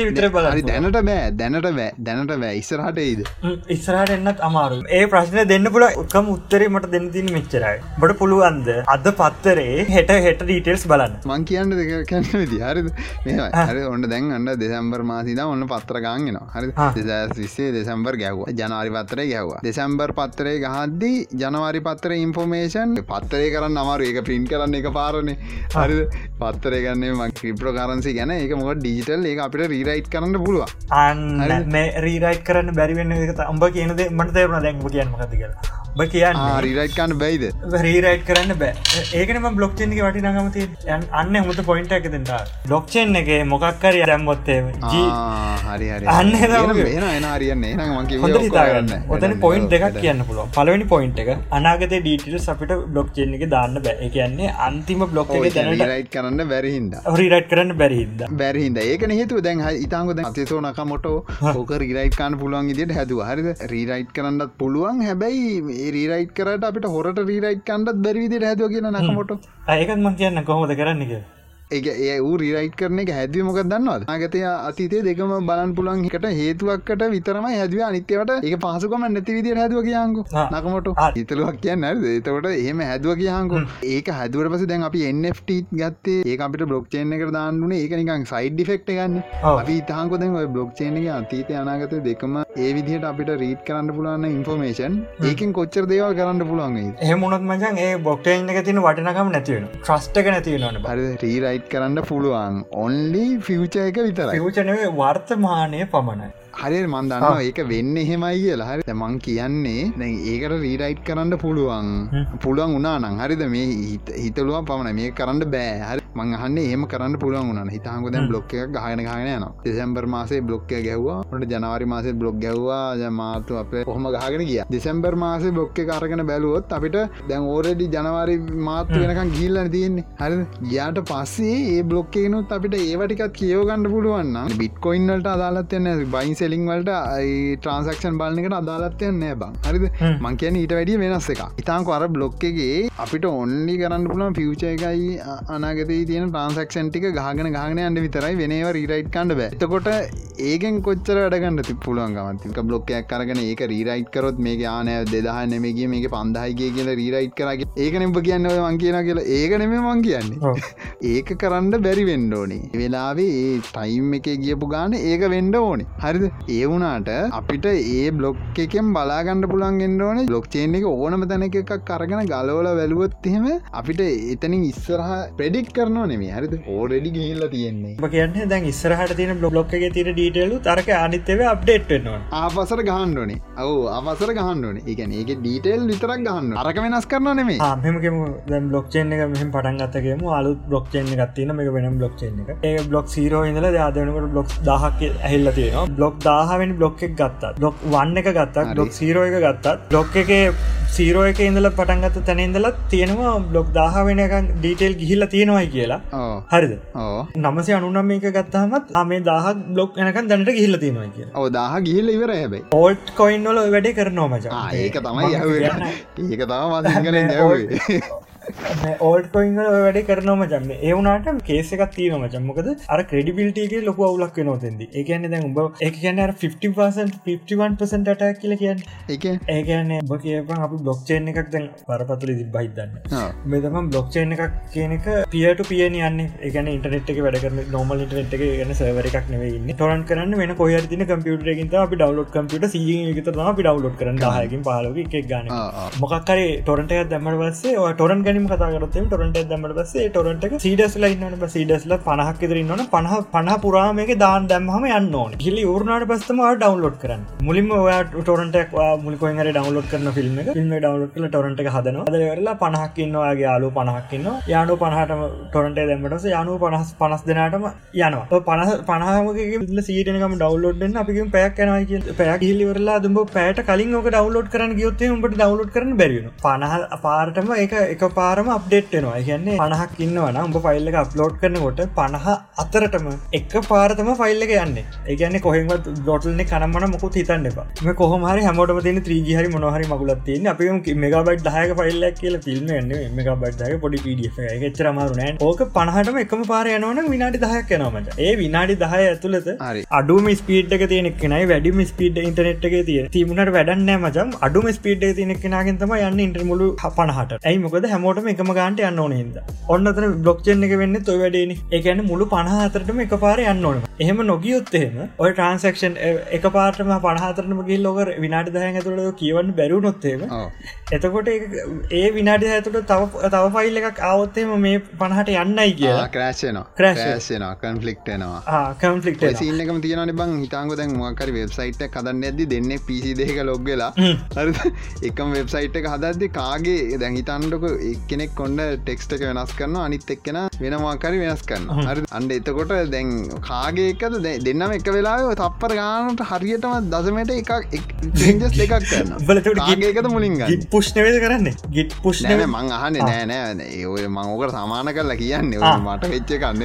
විතර බල දැනට බෑ දැනට බෑ දැනට බෑ. ඉස්සරහට ඒද ඉස්සරහට එන්නත් අමාරු ඒ ප්‍රශ්න දෙන්න පුල උකම උත්තරේ මට දෙන්න තින මෙච්චරයි. බට පුළුවන්ද? අද පත්තරේ හෙට හෙට ඩීටෙල්ස් බලන්න. මං කියන්න දෙක කැන්න විදි හරිද? මේ හරි ඔන්න දැන් අන්න දෙසම්බර් මාසිද ඔන්න පත්‍රගාන්ගෙනවා හරි විස්සේ දෙසම්බර් ගැව්ව ජනවාරි පත්තරේ ගැව්වා දෙසම්බර් පත්තරේ ගහද්දී ජනවාරි පත්තර ඉන්ෆෝමේෂන් පත්තරය කරන්න අමාරු ඒක පින් කරන්න එක පාරණ හරි පත්තරය ගන්න ම ක්‍රිප්‍රෝ කරන්සි ගැන. එක මොක ඩිජිටල් ඒ අපිට රීරයිට් කරන්න පුළුව අන්න. රීරයිට් කරන්න බැරිවෙන්න අම්ඹ කියනද මට තේරුණ. දැන්ම කියන්න මකති කියලා. බ කියන්න රීරයිට් කන්න බයිද? රීරයිට් කරන්න බෑ. ඒකනම බ්ලොක්්චන්ගේ වටි නගමති අන්න හමුත පොයින්ට එකතට බ්ලොක්්චෙන් එක මොකක්කර රැම්බොත්තේ හරි අන්න එන අරියන්නේ හොඳ ඔතන පොයින්් දෙකක් කියන්න පුළුව පලවෙනි පොයින්් එක අනාගත ඩීටස් අපිට බ්ලොක් චෙන් එක දාන්න බෑ. කියන්නේ අන්තිම බ්ලොක් රයිට් කරන්න බැරිහින්ද රිරයිට් කරන්න බැරිහිද බැරිහිද ඒක හේතු දැන් ඉතාංගොද අතිසෝ නක මොට ඕක රීරයිට් කාන්න පුළුවන් ඉදිට හැදුව. හරිද? රීරයිට් කරන්නත් පුළුවන්. හැබැයි රීරයිට් කරට අපිට හොරට රීරයිට් කන්නත් බැරිවිදිට හැදුව කියන නකමොට. ඒකත් මං කියන්න කොහොමද කරන්නක ඒ ඒ ඌ රීරයිට් කරන එක හැදව මොක දන්නවද? අගතය අතීතේ දෙකම බලන් පුළන් එකට හේතුවක්කට විතරම හැදව. අනිත්‍යවට ඒ පහසුකම නැති විදිර හැදුව කියංකු. නකමට. හිතලුවක් කියන්න එතකොට එහෙම හැදුව කියහංකු ඒක හැදුවට පස දැන් අපි එන්ට ගත්තේ ඒ අපිට බ්ලොක්්චේන එක දාන්නුන ඒක නිකන් සයිඩ් ෆෙක්් ගන්න අපි තාන්කොද බ්ලොක්්චේන එක අතීතය අනාගත දෙකම ඒ විදිහට අපිට රීට් කරන්න පුළන්න ඉන්ෆෝමේෂන් ඒකින් කොච්චර දේවල් කරන්න පුළුවන් එහමුණත් මචන් ඒ බොක්ටේන් එක තින වටනකම නැතිවෙන ට්‍රස්ටක නැතිවෙනට හරි රීරයිට් කරන්න පුළුවන්. ඔන්ලි ෆිවච එක විතර ෆචනවේ වර්තමානය පමණයි. හරි මන්දන්නවා ඒක වෙන්න එහෙමයි කියලා. හරි මං කියන්නේ දැන් ඒකට රීරයිට් කරන්න පුළුවන්. පුළුවන් උනානං හරිද? මේ හිතලුවන් පමණ මේ කරන්න බෑ. හරි මංහන්න ඒම කරන්න පුළුවන් වුණ හිතහක දැන් බ්ලොක් එක ගහන ගහන යන දෙසැම්බර් මාසේ බ්ලොක්ක ගැහවා. ට ජනවාරි මාසේ බ්ලොග් ගැව්වා මාතු අප හොම ගහගෙන කිය දෙසැම්බර් මාසේ බ්ලොක්ක කරගෙන බැලුවොත් අපිට දැන් ඕරඩි ජනවාරි මාත්තු වෙනකම් ගිල්ලන තියෙන්නේ. හරි ගියාට පස්සේ ඒ බ්ලොක්කේනුත් අපිට ඒවටිකත් කියෝගන්න පුළුවන්න බිට්කොයින්වලට අදාලත්යන්න බයින්ස සෙලිං වලට ට්‍රන්සක්ෂන් බලන එකට අදාලත්යන්න නෑ බං. හරිද? මං කියන ඊට වැඩිය වෙනස් එක ඉතාංක අර බ්ලොක්කගේ අපිට ඔන්ලි කරන්න පුළන් ෆියච එකයි අනාගත තියෙන ට්‍රන්සක්ෂන් ටික ගහගෙන ගහන අන්න විතරයි වෙනවා රීරයිට් කන්න බෑ. එතකොට ඒගෙන් කොච්චර වැඩගන්න ති පුළුවන් ගමතික බ්ලොක්කයක් කරගෙන ඒක රීරයිට් කරොත් මේ ආනෑ දෙදහ නෙමගේ මේක පන්දහයිගේ කියලා රීරයිට් කරගේ ඒක නෙබ කියන්න මං කියන කියලා. ඒක නෙම මං කියන්නේ. ඒක කරන්න බැරි වෙන්ඩෝනේ වෙලාවේ ඒ ටයිම් එක ගියපු ගාන ඒක වෙන්ඩ ඕනේ. හරිද? ඒ වුනාට අපිට ඒ බ්ලොක් එකෙන් බලාගන්න පුළන් ගෙන්ඩෝන බ්ලොක් චේන් එක ඕනම තැන එකක් කරගෙන ගලෝල වැලුවොත් එහෙම අපිට එතනින් ඉස්සරහ ප්‍රඩික් කරනවා නෙමේ හරිද? ඕරෙඩි ගිහිල්ල තියෙන්නේ. කියන්න දැන් ඉස්සරහට තියෙන බ්ලොක් එක තිර ඩීටලු තරක අනිත්‍යව අප්ඩේට් වෙනවා ආපසර ගහන්ඩෝනේ ඔවු අවසර ගහන්ඩෝන එකන ඒක ඩීටෙල් විතරක් ගහන්න අරක වෙනස් කරන නෙමේ මෙමකම දැන් බ්ලොක්්චේන් එක මෙහම පටන් ගත්තකම අලු බ්ලොක්්චේන් ගත්තින මේ වෙන බ්ලොක්්චේන් එක. ඒ බ්ලොක් සීරෝ ඉඳල දාදනකට බ්ලොක් දහක් ඇහිල්ල තියෙනවා. බ්ලොක් දාහවෙන් බ්ලොක් එක ගත්තා ඩොක් වන්න එක ගත්තා ඩොක් සීරෝ එක ගත්තත් ඩොක් එක සීරෝ එක ඉඳල පටන්ගත්ත තැනඉඳල තියෙනවා බ්ලොක් දාහ වෙන එක ඩීටෙල් ගිහිල්ල තියෙනවයි කියලා. හරිද? නමසේ අනුනම් මේක ගත්තාමත් මේ දාහක් බ්ලොක් එනක දැනට ගිහිල්ල තියෙනවා කිය ඕ දාහ ගිහිල්ල ඉවර හැබයි. ඕල්ට් කොයින්වල වැඩේ කරනවා මච. ඒක තමයි ඒක තම ඕල්ට කොයින් වැඩ කරනම ජන්න ඒවුනාට කේසක තියන මචම්මකද අර ක්‍රඩිබිල්ටගේ ලොක අවුලක් නොතෙද ඒකන්න දැන් උඹ එක කියන්න 50% ටක් කියල කියන්න. එක ඒකන්න ඔබ කියප අපි බ්ලොක්්චේන් එකක් දැන් පරපතුල දි බහිදන්න මෙතම බ්ලොක්්චේන් එකක් කියනක පියට පියන යන්න. එකන ඉටනෙට් එක වැඩකරන නොමල් ඉටනෙට් එක ගන සවර එකක් නෙවෙන්න ටොරන් කරන්න වෙන කොහ තින කම්පියුටරකින් අපි ඩවලෝඩ් කම්පියට එක අපි ඩවලෝඩ් කරන්න. දාහයකින් පාලක එකක් ගන්න. මොකක්කර ටොරන්ට දම්මට වස්සේ ටොරන් ගනිම කතාගරතම ටොරට දමට පසේ ටොරට සීඩස්ල ඉන්නට සීඩස්ල පනහක් ඉදරන්නන පහ පහ පුරාමක දාන් දැම්හම යන්න ඕන. හිලි වරනාට පස්සම ඩවන්ලෝඩ් කරන්න. මුලින්ම ඔයා ටොරටක් මුලිකොයින් ඩවන්ලෝඩ් කරන ෆිල්ම් ිල්ම ඩවලෝඩ් කල ටොරට හදන දරලා පනහක්කින්නවාගේ යාලු පනහක්කින්න යානු පනහටම ටොරට දැමටස යනු පනහස් පනස් දෙනාටම යනවා. පනහ පනහමගේ සීටනකම ඩවලෝඩ්න්න අපි පැක් නයි පැක් හිලිවරලා දුඹ පෑට කලින් ඕක ඩවලෝඩ් කරන ගයොත්තේ උඹට ඩවලෝඩ් කරන බැරිෙන පනහ පාරටම එක එක පාරම අප්ඩේට්නවා කියන්නේ පනහක් ඉන්නවන උඹ ෆයිල්ල එක අප්ලෝඩ් කරනකොට පනහ අතරටම එක පාරතම ෆයිල්ල එක යන්න. ඒගැන්න කොහෙමත් ඩොටල්න කනමන මොකු හිතන්න එපා. මේ කොහමහරි හැමෝට තින ත්‍රීජහරි මොහරි මගුලත් තියන්න. අපි මෙගබට් දහයක ෆයිල්ලක් කියල ෆිල්ම් න්න මෙගබට්දය පොඩි පිඩිය එච්චර මාරුනෑ ඕක පනහටම එකම පාර යනවන විනාඩි දහයක් යනමට ඒ විනාඩි දහය ඇතුළත අඩුම ස්පීඩ් එක තියෙනෙ කෙනයි වැඩිම ස්පීඩ් ඉන්ටනෙට් එක තිය තිීමට වැඩන්න මචම් අඩුම ස්පීඩ් තිනෙක් කෙනගෙන්තම යන්න ඉන්ටර්මුලු පනහට ඇයි? මොකද හැමෝටම එකම ගාන්ට යන්න ඕනද ඔන්නතන බ්ලොක්්චෙන් එක වෙන්න තොයි වැඩේන. එකන මුළු පනහතරටම එක පාර යන්න ඕන. එහෙම නොගියොත්තහෙම ඔය ට්‍රන්සක්ෂන් එක පාටම පනහතරම ගිල් ලොක විනාට දහ ඇතුළ කියවන්න බැරු නොත්තේම එතකොට ඒ විනාඩි ඇතුට තව තව ෆයිල් එකක් අවත්තේම මේ පනහට යන්නයි කියලා. ක්‍රශන ක්‍රශන කන්ෆලික්ටනවා කන්ෆලික්ට සින්නකම තියෙනන බං හිතාංග දැන් මකර වෙබ්සයිට් කදන්න ඇද දෙන්න පිසි දෙක ලොග්ගලා එකම වෙබ්සයිට් එක හදද්දි කාගේ? දැන් හිතන්ඩක එක්කෙනෙක් කොන්ඩ ටෙක්ස්ට එක වෙනස් කරන්න අනිත් එක්කෙන වෙනවාකරි වෙනස් කරන්න හරි අන්ඩ එතකොට දැන් කාගේකද දෙන්නම එක වෙලා තප්පර ගානට හරියටම දසමට එකක් ජස් එකක් කරන්න බලටගේකද මුලින් පුෂ්නවද කරන්න? ගිට පුෂ්න මං අහන්න නෑනෑ ඔය මංෝකට සමාන කරලා කියන්න. මට වෙච්ච කන්න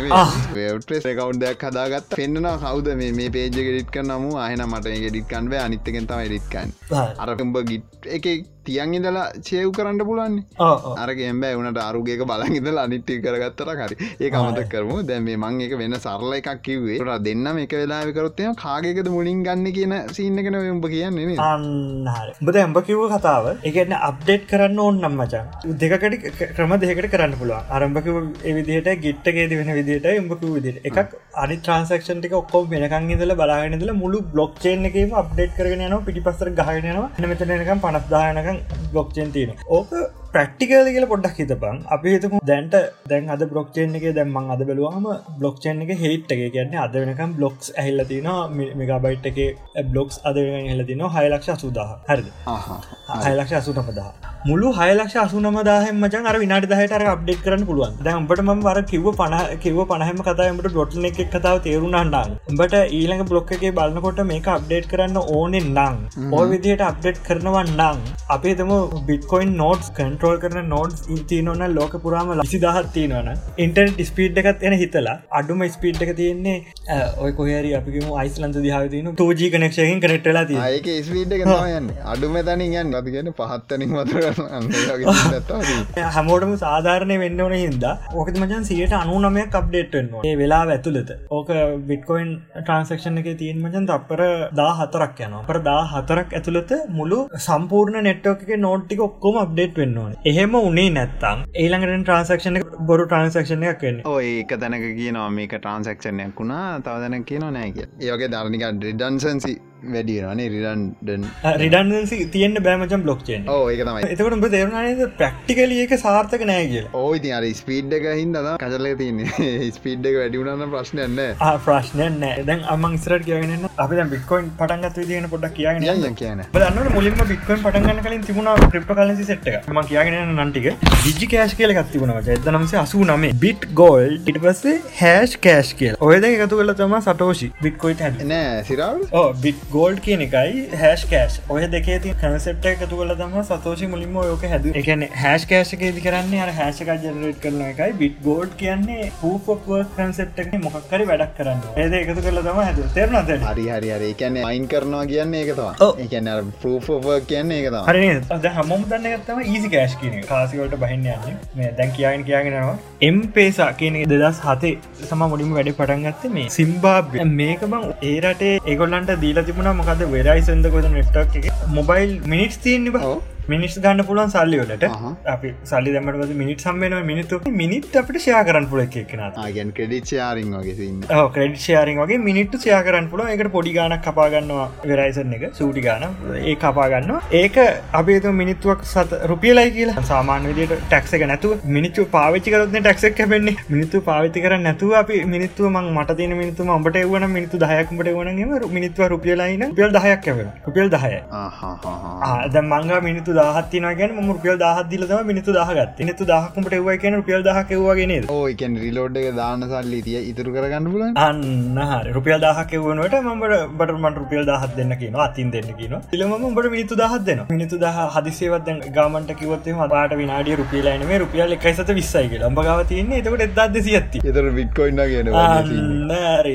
ටෙස් කවුන්්ඩයක් හදාගත් පෙන්න්න කවද මේ පේජ ගෙඩිට කරනම අහන මට ගෙඩිට කන්ව අනිත්තකෙන් තමයි ඩිට්කන් අරටම්ඹ ගිට් එක තියන් ඉදලා චේව් කරන්න පුලන්නේ අරගෙන් බෑ වනට අරුගේක බලංගිදල අනිට්ටි කරගත්තර හරි. ඒ අමත කරමු. දැම මං එක වෙන්න සරල එකක් කිවේ ට දෙන්නම එක වෙලාවිකරොත්තය කාගේකද මුලින් ගන්න කියන සින්නකන උඹ කියන්නේ බද ඇම්ඹ කිව්ව කතාව එකන්න අප්ඩේට් කරන්න ඕන්න මචන් දෙකට ක්‍රම දෙකට කරන්න පුළුව අරම්භක විදිහට ගිට්ටගේ වෙන විදිට එම්ඹක විදිට එකක් අනි ට්‍රන්සක්ෂන් ටික ඔක්කෝ වෙනකං ඉදල බලාගෙනදල මුළු බ්ලොක්්චේන් එකම අප්ඩේට් කරගෙන යන පිටිපස්සර ගහගෙනවා මෙතනකම් පනස්දානකම් බ්ලොක්්චෙන් තියෙන ඕක ප්‍රක්ටිකල කියල පොඩ්ඩක් හිතපන්. අපි හිතකු දැන්ට දැන් අද බ්ලොක්්චේන් එක දැම්මන් අද බලවාම බ්ලොක්්චේන් එක හේට් එක කියන්නේ අද වෙනකම් බ්ලොක්ස් ඇහිල්ල තින මෙගබයිට් එක බ්ලොක්ස් අද වෙන හෙලතින හයලක්ෂ සුදාහ හරිද? හයලක්ෂ අසුනමදා මුළු හයලක්ෂ අසුනමදාහම මචන් අර විනාට දහට අප්ඩේට් කරන්න පුළුවන්. දැම්ට ම වර කිව පන කිව පනහම කතාමට ඩොට්න එක කතාව තේරුණන්නම් උඹට ඊළඟ බ්ලොක් එක බලන්නකොට මේක අප්ඩේට් කරන්න ඕනෙන් නං ඕ විදිහට අප්ඩේට් කරනවා නං අපේ තම බිට්කොයින් නෝට්ස් කන්ට්‍රෝල් කරන නෝඩ්ස් ඉතිනවන ලෝක පුරාම ලසි දහත් තියෙනවන ඉන්ටර් ස්පීඩ් එකත් එන හිතලා අඩුම ස්පීඩ් එක තියෙන්නේ ඔය කොහරි අපිම යිස්ලන්ද දිහාතින තෝජී කනෙක්ෂයකින් කනෙක්ටලා තිය ඒක ස්පීඩ් එක යන්න. අඩුම තනින් යන්න. කියන පහත්තනින් වතුර හැමෝටම සාධාරණය වෙන්න ඕන හිද ඕකත මචන් සියට අනු නමයක් අප්ඩේට් වෙන්නවා ඒ වෙලා ඇතුළත. ඕක විට්කොයින් ට්‍රන්සක්ෂන් එක තියෙන් මචන් තපර දා හතරක් යනවා. පර දා හතරක් ඇතුළත මුළු සම්පූර්ණ නෙට්ෝක නෝට්ටික ඔක්කොම අප්ඩේට් වෙන්න ඕන එහෙම උනේ නැත්තම් ඒළඟට ට්‍රන්සක්ෂන බොරු ට්‍රන්සක්ෂණය වෙන්න. ඒක තැනක කියනවා මේක ට්‍රන්සක්ෂණයක් වුණා. තවදන කියන නෑ කිය ඒගේ ධර්නික ඩිඩන්සන්සි වැඩියනේ රිඩන්ඩන් රිඩන්සි තියන්න බෑමචන් බ්ලොක්්චේන් ඕ ඒක තමයි. එතකට උඹ තේරුණනද ප්‍රක්ටිකල ඒක සාර්ථක නෑ කිය ඕයි අර ස්පීඩ් එක හින්ද කසල තියන්නේ. ස්පීඩ් එක වැඩිුණන්න ප්‍රශ්නයන්න ප්‍රශ්නයන්න දැන් අමන් ස්රට කියගෙන අප බික්කොයින් පටන්ගත් විදින පොඩක් කියගෙන කියන දන්න මුලින්ම බික්කොයින් පටන්ගන්න කලින් තිබුණ ක්‍රිප්ට කලසි සට් ම කියගෙන නන්ටික ජි කෑශ් කියල ගත්තිබුණව එදනම්සේ අසු නම. බිට් ගෝල් ඉට පස්සේ හැෂ් කෑශ් කියල ඔයද එකතු කල තම සටෝෂි බිට්කොයිට නෑ සිරාව බිට් ගෝල්ඩ් කියන එකයි හැස් කෑශ් ඔය දෙකේ ති කනසෙප්ට එකතු කල තම සතෝෂි මුලින්ම යෝක හැද එකන හැස් කෑශකේදි කරන්නේ අර හැසක ජනරේට් කරන එකයි. බිට් ගෝඩ් කියන්නේ පූපොක් කන්සෙප්ට එක මොක්කරි වැඩක් කරන්න ඒද එකතු කල තම හැද තෙරනද හරි හරි හරි. එකන්න අයින් කරනවා කියන්නේ එකතවා එකන්න පූෆෝ කියන්නේ එකත හරි අද හමම දන්න ගත්තම ඊසි කෑශ් කියන කාසිවලට බහින්න යන්න. මේ දැන් කියගෙන කියගෙනවා එම් පේසා කියන දෙදස් හතේ සම මුලින් වැඩි පටන්ගත්ත මේ සිම්බාබ් මේක බං ඒරටේ ඒගොල්ලන්ට දීලා තිබුණ මොකද වෙරයිසන්ද කොද නෙට්ක් එක. මොබයිල් මිනිට් තියන්න බහ මිනිස් ගන්න පුළුවන් සල්ලිවලට අපි සල්ලි දැමට මිනිට සම්මෙන මිනිතු මිනිත් අපට ෂයා කරන්න පුල එකෙන ආගන් ක්‍රඩිච් යාරින් වගේ ක්‍රඩ් ෂයාරින් වගේ මිනිට්ට ෂයා කරන්න පුල එකට පොඩි ගානක් කපාගන්නවා වෙරයිසන් එක සූටි ගාන ඒ කපාගන්නවා ඒක අපේතු මිනිත්තුවක් සත රුපියලයි කියලා. සාමාන විදිට ටක්ස එක නැතු මිනිච්චු පාවිච්චි කරත්න ටක්සක් කැපෙන්නේ. මිනිත්තු පාවිති කර නැතුව අපි මිනිත්තුව මං මට තින මිනිතුම ඔබට එවන මිනිතු දහයක්මට වනගේම මිනිත්ව රුපියලයින පියල් දහයක් කැවෙන රුපියල් දහය ආද මංගා මිනිතු දාහත්තින ගැන ම රුපියල් දහත්දිලම මිනිතු දහගත් නිතු දහක්මට එව කියන රුපියල් දහකවගෙන ඕකන් රිලෝඩ් එක දාන්න සල්ලි තිය ඉතුරු කරගන්න පුල අන්න හරි. රුපියල් දහකවනට මට බටමට රුපියල් දහත් දෙන්න කියන අතින් දෙන්න කියන ඉලම බට මිනිතු දහත් දෙන මිනිතු දහ හදිසේවත් ගමට කිවත්තේ මට විනාඩිය රුපියලයින මේ රුපියල් එකයිසත විස්සයි කියලා. ඹගව තියන්නේ එතකට එදද සියත්ති එතර විට්කොයින්න කියන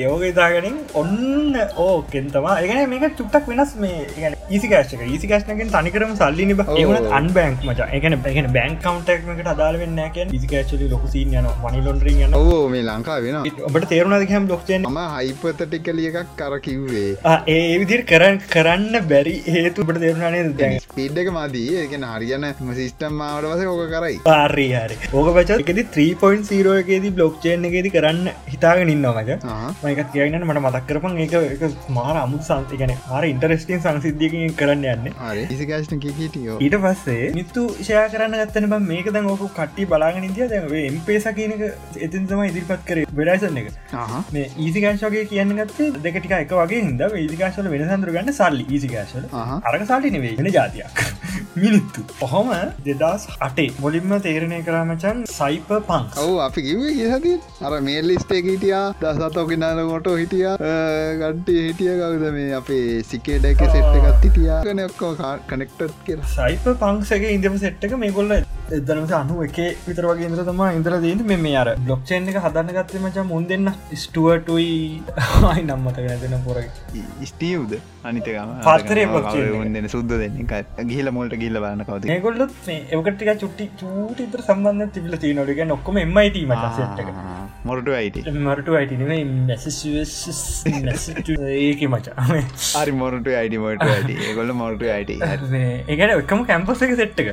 යෝග තාගෙනින් ඔන්න ඕකෙන්තවා ඒගන මේක චුට්ටක් වෙනස් මේ ඒසිකෑශක ඒසිකෑශ්නගෙන් තනිකරම සල්ලිනි ඒවන අන්බෑන්ක් මච. එකන එකන බැන් කවන්ටක්මට අදාලවෙන්න ැකන් ඉසිකෑචලි ලොකසින් යන මනි ලොන්ඩරින් යන ඕ මේ ලංකා වෙන ඔබට තේරුණද හැම් ලොක්ෂේ ම හයිපතටිකලිය එකක් කර කිව්වේ. ඒ විදිර කරන්න කරන්න බැරි හේතු බට තේරුණනේ දැන් පිඩ්ඩක මදී එකන හරියන සිිස්ටම් මාවට වස ඕක කරයි. පාරී හරි ඕක පච එකෙද 3.0කේදී බ්ලොක්්චේන් එකෙද කරන්න හිතාගෙන ඉන්නවාමක මයිකත් කියන්න මට මතක් කරපන් ඒක එක මාර අමුත් සංතිකන මාර ඉන්ටරස්ටින් සංසිද්ධියකින් කරන්න යන්න. ඉසිකෑශ්න කිටියෝ ඊට පස්සේ නිත්තු ෂය කරන්න ගත්තන බ මේක දැන් ඕක කට්ටි බලාගෙන ඉදිය දැවේ එම්පේස කියනක එතින්තම ඉදිරිපත් කර වෙඩයිසන්න එක. මේ ඊසිකාශගේ කියන්න ගත්තේ දෙකටික එක වගේ හිද ඒසිකාශල වෙනසඳර ගන්න සල්ලි ඊසිකාශල අරක සල්ලි නෙවේ වෙන ජාතියක් මිනිත්තු. ඔහොම දෙදස් අටේ මොලින්ම තේරණය කරමචන් සයිප පංක් ඔවු අපි කිවේ කියහති අර මේල්ලිස්ටේ හිටියා දසතෝගෙනනකොට හිටිය ගඩ්ටි හිටිය කවද මේ අපේ සිකේඩක සෙට්ට ගත්ති තියා කන ඔක්කෝ කනෙක්ටත් කියර සයිප පංක්සගේ ඉඳම සෙට්ක මේ කොල්ල එදනට අනු එක විතර වගේ ඉදර තම ඉදර දීට මෙ අර බ්ලොක්්චේන් එක හදන්න ගත්තේ මචා මුන් දෙන්න ස්ටුවටුයි ආයි නම්මත ගැදෙන පොර. ස්ටීව්ද? අනිතකම blockchain දෙන සුද්ද දෙන්න. ගිහිල මොල්ට ගිල්ල බන්න කවද? ඒගොල්ලොත් ඒකටික චුට්ටි චූට ඉතර සම්බන්ධ තිබල තියනොඩික නොක්කොම එමයිට මට මොරට අයිට මරට අයිට ඒක මචා. හරි මොරට අයිඩ මොට ඒගොල්ල මොරට අයිට ඒගැන එකම කැම්පස් එක සෙට්ක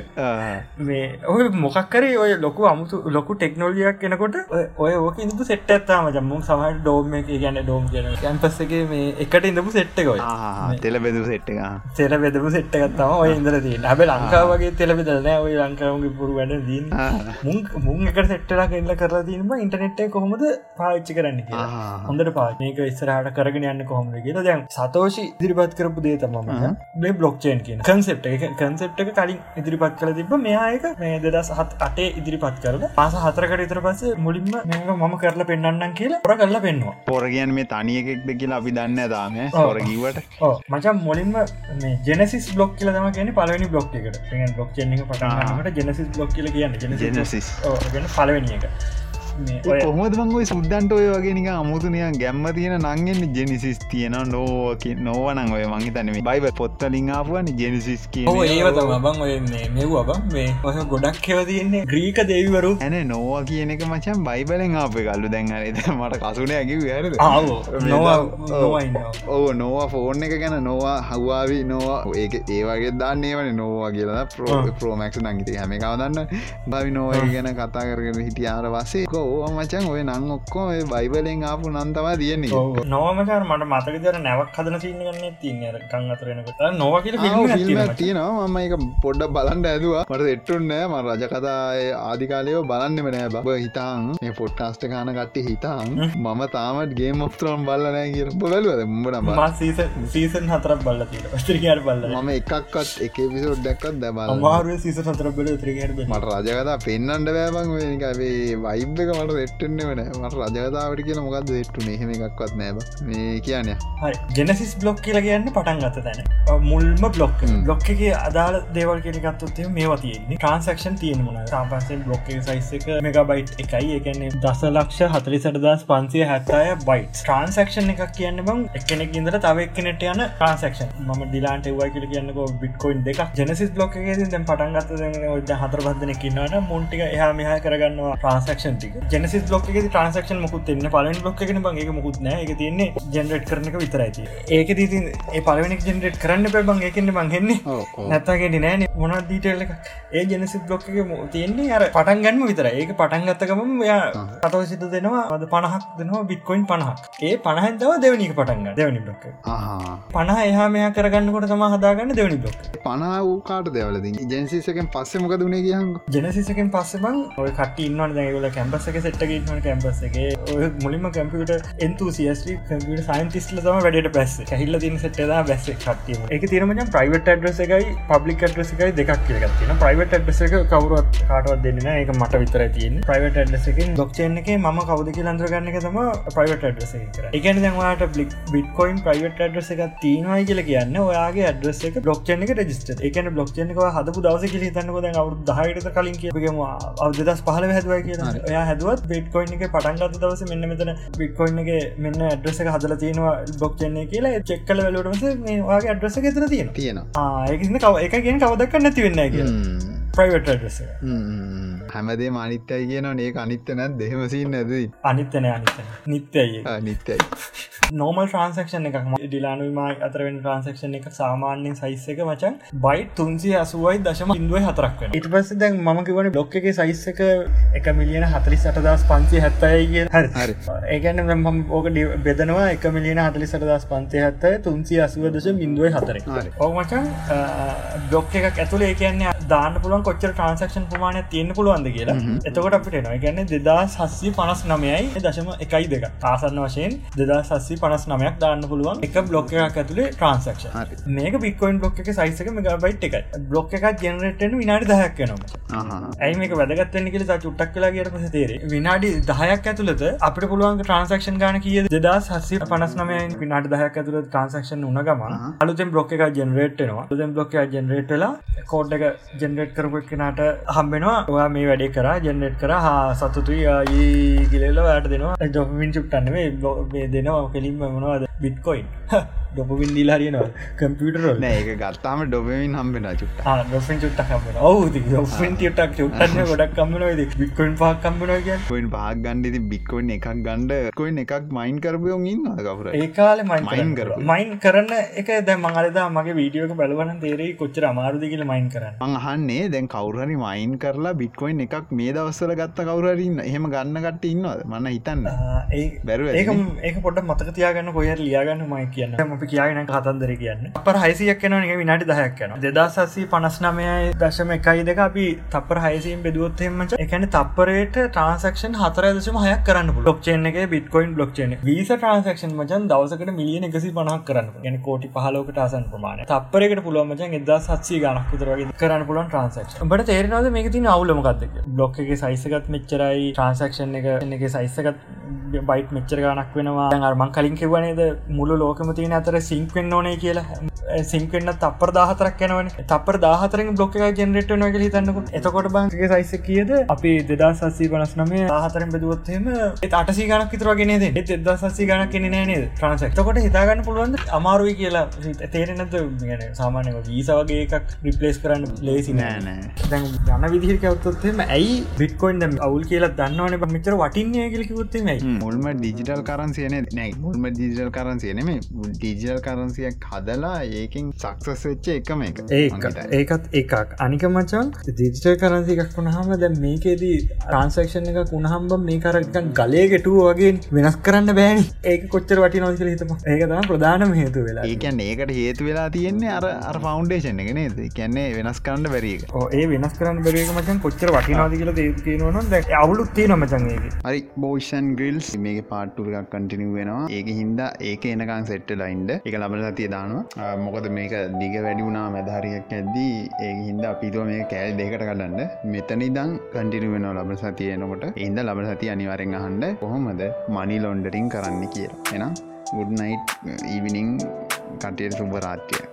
මේ ඔය මොකක්කරේ ඔය ලොකු අමුතු ලොකු ටෙක්නෝලියක් කෙනකොට ඔය ඕක ඉඳපු සෙට් ඇත්තාම ජම්මු සමහ ඩෝම් එක ගැන ඩෝම් කියන කැම්පස් එක මේ එකට ඉඳපු සෙට්ටකොයි තෙල බෙදු සෙට්ක තෙර බෙදපු සෙට්ටගත්තම ඔය ඉදර දී හැබ ලංකාවගේ තෙල බෙදලන ඔය ලංකාවගේ පුරු වැඩ දී මුන් මුන් එක සෙට්ටලා කෙල්ල කරලා දීම ඉන්ටනෙට්ේ කොහොමද පාච්චි කරන්න හොඳට පානක ඉස්සරහට කරගෙන යන්න කොහොම කියලා. දැන් සතෝෂි ඉදිරිපත් කරපු දේ තමම බේ බ්ලොක්්චේන් කියන කන්සෙප් එක. කන්සෙප් එක කලින් ඉදිරිපත් කළ තිබ මෙයායක මේ දෙදස් හත් අටේ ඉදිරිපත් කරල පාස හතරකට ඉතර පස මුලින්ම මම කරලා පෙන්න්නම් කියලා පොර කරලා පෙන්වා පොරගයන් මේ තනියකෙක්ද කියලා අපි දන්න දාම පොරගීවට මචන් මුලින්ම ජෙනසිස් බ්ලොක් කියල තම කියන පලවනි බ්ලොක් එකට. චෙන්ක පටන්ට ජෙනසිස් බ්ලොක් කියල කියන්න ජෙනසිස් ගැන පලවනි එක කොහොමද මංගයි සුද්දන්ට ඔය වගෙනක අමුතුනය ගැම්ම තියෙන නංගෙන් ජෙනිසිස් තියෙන නෝක නොවනං ඔය මංහි තනම බයිබ පොත්තලින් ආපුුවන ජෙනිසිස් කිය ඒවතම බං ඔය මෙව් අබ මේ ඔහ ගොඩක් කෙව තියන්නේ ග්‍රීක දෙවිවරු. ඇන නොවා කියන එක මචන් බයිබලෙන් ආප කල්ලු දැන් එත මට කසුන ඇකි වැරද ඕ නොවා ෆෝර්න් එක ගැන නොවා හවාවි නොවා ඒක ඒවගේ දන්නේ වන නොවා කියලා ප්‍රෝ ප්‍රෝමක්ස් නංගිති හැම කවදන්න බවි නොව ගැන කතා කරගෙන හිටියාර වසේ ඕ මචන් ඔය නං ඔක්කෝ බයිබලෙන් ආපු නන්තවා තියෙන්නේ. නොවමචර මට මතක දර නැවක් හදන සිීන්නගන්න තින්න කං අතරෙනකට නොව තියෙනවා මම එක පොඩ්ඩ බලන්ට ඇදවා. මට එට්ටුන්නෑ ම රජ කතා ආදිකාලයෝ බලන්නෙම නෑ බබ. හිතාන් මේ පොට්ටාස්ට කාන කට්ටි හිතාන් මම තාමත් ගේ මොක්තරම් බල්ලනෑ කිය බැලුවද? මුඹට සීසන් හතරක් බල්ල ස්ත්‍රිකයට බල්ල මම එකක්ත් එක විසෝඩ් දැක්කත් දැබල මාර සීස හතර බල ත්‍රිකට මට රජකතා පෙන්න්නට බෑබං වෙනිකවේ වයිබ් එක මට එට්ටෙන්න්න වන මට රජකතාවට කියන මොකක්ද එට්ටු එහෙම එකක්වත් නෑබ මේ කියන්න. ජෙනසිස් බ්ලොක් කියලා කියන්න පටන් ගත තැන. මුල්ම බ්ලොක් බ්ලොක් එක අදාල දේවල් කෙනෙකත්තුත්තේ මේවා තියෙන්නේ. ට්‍රන්සක්ෂන් තියෙන මුණ සාපන්සේ බ්ලොක් සයිස් එක මෙගබයිට් එකයි. එකන්නේ දස ලක්ෂ හතරි සටදස් පන්සිය හැත්තය බයිට් ට්‍රන්සක්ෂන් එකක් කියන්න බං එකනෙක් ඉදර තව එක්කනෙට යන ට්‍රන්සක්ෂන් ම ඩිලාන්ට වයි කියල කියන්නක බිට්කොයින් දෙක. ජෙනසිස් බ්ලොක් එක දැන් පටන් ගත්ත ඔද හතර බදන කින්නට මුන්ටික එහ මෙහ කරගන්නවා ට්‍රන්සක්ෂන් ටික ජෙනසිස් බ්ලොක් එක ට්‍රන්සක්ෂන් මුකුත් එන්න පලන් බ්ලොක් එකන බගේ මුකුත් නෑ එක තියන්නේ ජෙනරට් කරන එක විතරයිති ඒක දී ඒ පලවෙනක් ජෙනරට් කරන්න පැ බං. එකන්න බංහෙන්නේ නැත්තගේ නෑන මොන දීටල් එක ඒ ජෙනසිස් බ්ලොක් එක තියන්නේ අර පටන් ගන්න විතර ඒක පටන් ගත්තකම යා අතව සිත දෙනවා. අද පණහක් දෙනවා. බිට්කොයින් පණහක්. ඒ පණහන්දව දෙවනික පටන්ග දෙවනි බ්ලොක් පණ එහා මෙයා කරගන්නකොට තම හදාගන්න දෙවනි බ්ලොක් පනා වූ කාට දෙවලද ජෙනසිසකෙන් පස්සෙ මොක දුණේ කියහන් ජෙනසිසකෙන් පස්සේ බං ඔය කට ඉන්නවන. දැගල කැම්පස එක සෙට්ටගේම කැම්පස් එක. මුලින්ම කැම්පියට එන්තු සිස්ටි කම්පියට සයින්ටිස්ල තම වැඩට පැස් හැල්ල තින සෙට්ලා බැස්ස කටීම එක තිරම ප්‍රයිවට ඩ්‍රස එකයි පබ්ලික් ඩ්‍රස එකයි දෙකක් කියලගත්තින ප්‍රයිවට ඩ්‍රස එක කවරුවත් කාටවත් දෙන්න ඒක මට විතර තියන ප්‍රයිවට ඩ්‍රස එක ඩොක්ෂන් එක ම කවද කිය අන්දරගන්න එක තම ප්‍රයිවට ඩ්‍රස එක එකන දැන්වාට බ්ලික් බිට්කොයින් ප්‍රයිවට ඩ්‍රස එක තිීනවයි කියල කියන්න ඔයාගේ අඩ්‍රස එක බ්ලොක්ෂන් එක රජිස්ට එකන බ්ලොක්ෂන් එක හදපු දවස කිය තන්නක අවු දහයට කලින් කියගම අවදස් පහල හැදවයි කිය එයා හැදුවත් බිට්කොයින් එක පටන්ගත දවස මෙන්න මෙතන බිට්කොයින් එක මෙන්න ඇඩ්‍රස එක හදල තියෙනවා බ්ලොක්ෂන්නේ කියලා. චෙක්කල වැලටමස මේ වගේ අඩ්‍රස එක තර තියෙන තියෙන ඒකන කව එක ගෙන කවදක් නැති වෙන්න කිය ප්‍රයිවට ඩ්‍රස හැමදේ මනිත්‍යයි කියන ඒ අනිත්‍ය නැත් දෙහෙමසින් නැද අනිත්තන අනිත නිත්‍යයි නිත්‍යයි. නෝමල් ට්‍රන්සක්ෂන් එකක්. ඩිලානුම අතරෙන් ට්‍රන්සක්ෂන් එක සාමාන්‍යෙන් සයිස් එක මචන් බයි් තුන්සි අසුවයි දශම ඉන්දුව හතරක් ඉට පස්ස දැන් මම කිවන බ්ලොක් එක සයිස් එක එක මිලියන හතරි සටදස් පන්සි හැත්තයි කිය හරි ඒකන ම ඕක බෙදනවා එක මිලියන හතලි සටදස් පන්තය හැත්තය තුන්සි අසුව දශ බින්දුව හතර ඕ මචන් බ්ලොක් එකක් ඇතුළ ඒ කියන්නේ දාන්න පුළුවන් කොච්චර ට්‍රන්සක්ෂන් ප්‍රමාණය තියෙන පුළුව පුළුවන්ද කියලා. එතකොට අපිට එනවා. ගැන්න දෙදා සස්සී පනස් නමයයි දශම එකයි දෙක. ආසන්න වශයෙන් දෙදා සස්සී පනස් නමයක් දාන්න පුළුවන් එක බ්ලොක් එකක් ඇතුළේ ට්‍රන්සක්ෂ මේක බික්කොයින් බ්ලොක් එක සයිසක මෙගබයිට් එක බ්ලොක් එකක් ජනරටන විනාඩි දහයක් නවා ඇයි මේක වැදගත්වන්න කියල චුට්ටක් කලා කියට පස තේරේ විනාඩි දහයක් ඇතුළද අපට පුළුවන් ට්‍රන්සක්ෂන් ගාන කිය දෙදා සස්සි පනස් නමය විනාට දහයක් ඇතුළ ට්‍රන්සක්ෂන් උනගම අලුතෙන් බ්ලොක් එක ජනරේට්නවා ලුදෙන් බ්ලොක් ජනරේටලා කෝඩ් එක ජනරේට් කරපුක්නට හම්බෙනවා ඔයා මේ වැඩේ කර ජනරේට් කර හා සතුතුයි ඒ ගිලෙල වැට දෙනවා. ජොමින් චුප්ටන්නේ බේ දෙනවා කෙලින්ම මොනවාද? බිට්කොයින් ඩොපවින් නිලාරියනවා කම්පියටරල් ඒක ගත්තාම ඩොබමින් හම්බෙන චුට්ට ඩොෆෙන් චුට්ට කම්බෙන ඔවු ොෆෙන් ටක් චුට්ටන්න ගොඩක් කම්බනොද බික්කොයින් පහක් කම්බන කිය කොයින් පහක් ගණ්ඩති බික්කොයින් එකක් ගණ්ඩ කොයින් එකක් මයින් කරපයෝන් ඉන්න කවර ඒකාල මයින් කර මයින් කරන්න. එක දැ මංගලදා මගේ වීඩියෝක බලවන තේරේ කොච්චර අමාරුදි කියල මයින් කරන්න. අහන්නේ දැන් කවුරහරි මයින් කරලා බිට්කොයින් එකක් මේ දවස්සල ගත්ත කවුරරන්න එහෙම ගන්න කට ඉන්නවද? මන්න හිතන්න. බැරුව ඒක ඒක පොට මතක තියාගන්න කොය ලියාගන්න මයි කියන්න අපි කියන්න කතන්දර කියන්න. අප හයිසියක් කන එක විනාට දහයක් යන දෙදා සසී පනස්නමයයි දශම එකයි දෙක අපි තපර හයිසිම් බෙදුවොත්හෙමච එකන තපරයට ට්‍රන්සක්ෂන් හතර දශම හයක් කරන්න ලොක්චේන එක බිට්කොයින් බ්ලොක්චේන වීස ට්‍රන්සක්ෂන් මචන් දවසකට මිලියන එකසි පනක් කරන්න ගැන කෝටි පහලෝකට අසන් ප්‍රමාණ තපරකට පුළුවන් මචන් එදා සත්සී ගනක් විතරගේ කරන්න පුළුවන් ට්‍රන්සක්ෂ බට තේරනවද මේක තින අවුලමකක්දක බ්ලොක් එක සයිසකත් මෙච්චරයි ට්‍රන්සක්ෂන් එක එක සයිසකත් බයිට් මෙච්චර ගනක් වෙනවා. අර්මන් කලින් කිවනේද මුළු ලෝකම තියෙන අතර සිංක්වෙන් ඕනේ කියලා. සිංකෙන්න්න තපර දාහතරක් යනවන. තපර දාහතරෙන් බ්ලොක් එක ජෙනරට නගල හිතන්නක. එතකොට බංගේ සයිස කියද? අපි දෙදා සස්සී පනස් නමේ ආහතරෙන් බෙදුවත්හෙම අටසි ගනක් විතරගෙන එත් එදා සස්සි ගනක් කෙන නේ ට්‍රන්සක් තකොට හිතාගන්න පුළුවන් අමාරුයි කියලා. තේරෙනද ගැන සාමානය වීස වගේ එකක් රිපලේස් කරන්න ලේසි නෑනෑ යන විදිහකවත්තොත්ම ඇයි බිට්කොයින් අවුල් කියලා දන්නවන? පමිචර වටින්නේ කියලකිවොත්තමයි මුල්ම ඩිජිටල් කරන්සියන නෑ. මුල්ම ඩිජිටල් කරන්සියනෙම ඩිජිටල් කරන්සියක් හදලා ඒකින් සක්සස් වෙච්ච එකම එක. ඒකත් එකක්. අනික මචන් දිජිටල් කරන්සි එකක් වුණහම දැ මේකේදී ට්‍රන්සක්ෂන් එක කුණහම්බ මේ කරකන් ගලයගෙටුව වගේ වෙනස් කරන්න බෑනි. ඒක කොච්චර වටි නොසිල හිතම. ඒකතම ප්‍රධානම හේතු වෙලා ඒකැන් ඒකට හේතු වෙලා තියෙන්නේ අර අර ෆෞන්ඩේෂන් එක නේද? කැන්නේ වෙනස් කරන්න බැරික ඒ වෙනස් කරන්න බැරික මචන් කොච්චර වටිනාද කියලා දේතියනවන දැ අවුලුත් තිය නොමචන්ගේ හරි බෝෂන් ගිල්ස් මේක පාට්ටුරක් කටිනිව වෙනවා. ඒක හින්දා ඒක එනකං සෙට්ට ලයින්ඩ එක ලබල සතිය දානවා. මොකද මේක දිග වැඩි වුණා මැදහරියක් ඇද්දී ඒ හින්ද අපිතුව මේ කෑල් දෙකට කලන්න මෙතනි දං කටිනු වෙන ලබ සතියනකොට ඉන්ද ලබ සති අනිවරෙන් අහන්ඩ කොහොමද මනි ලොන්ඩරින් කරන්න කියලා. එනම් ගුඩ්නයිට් ඊවිනිං කටයට සුභරාත්්‍යය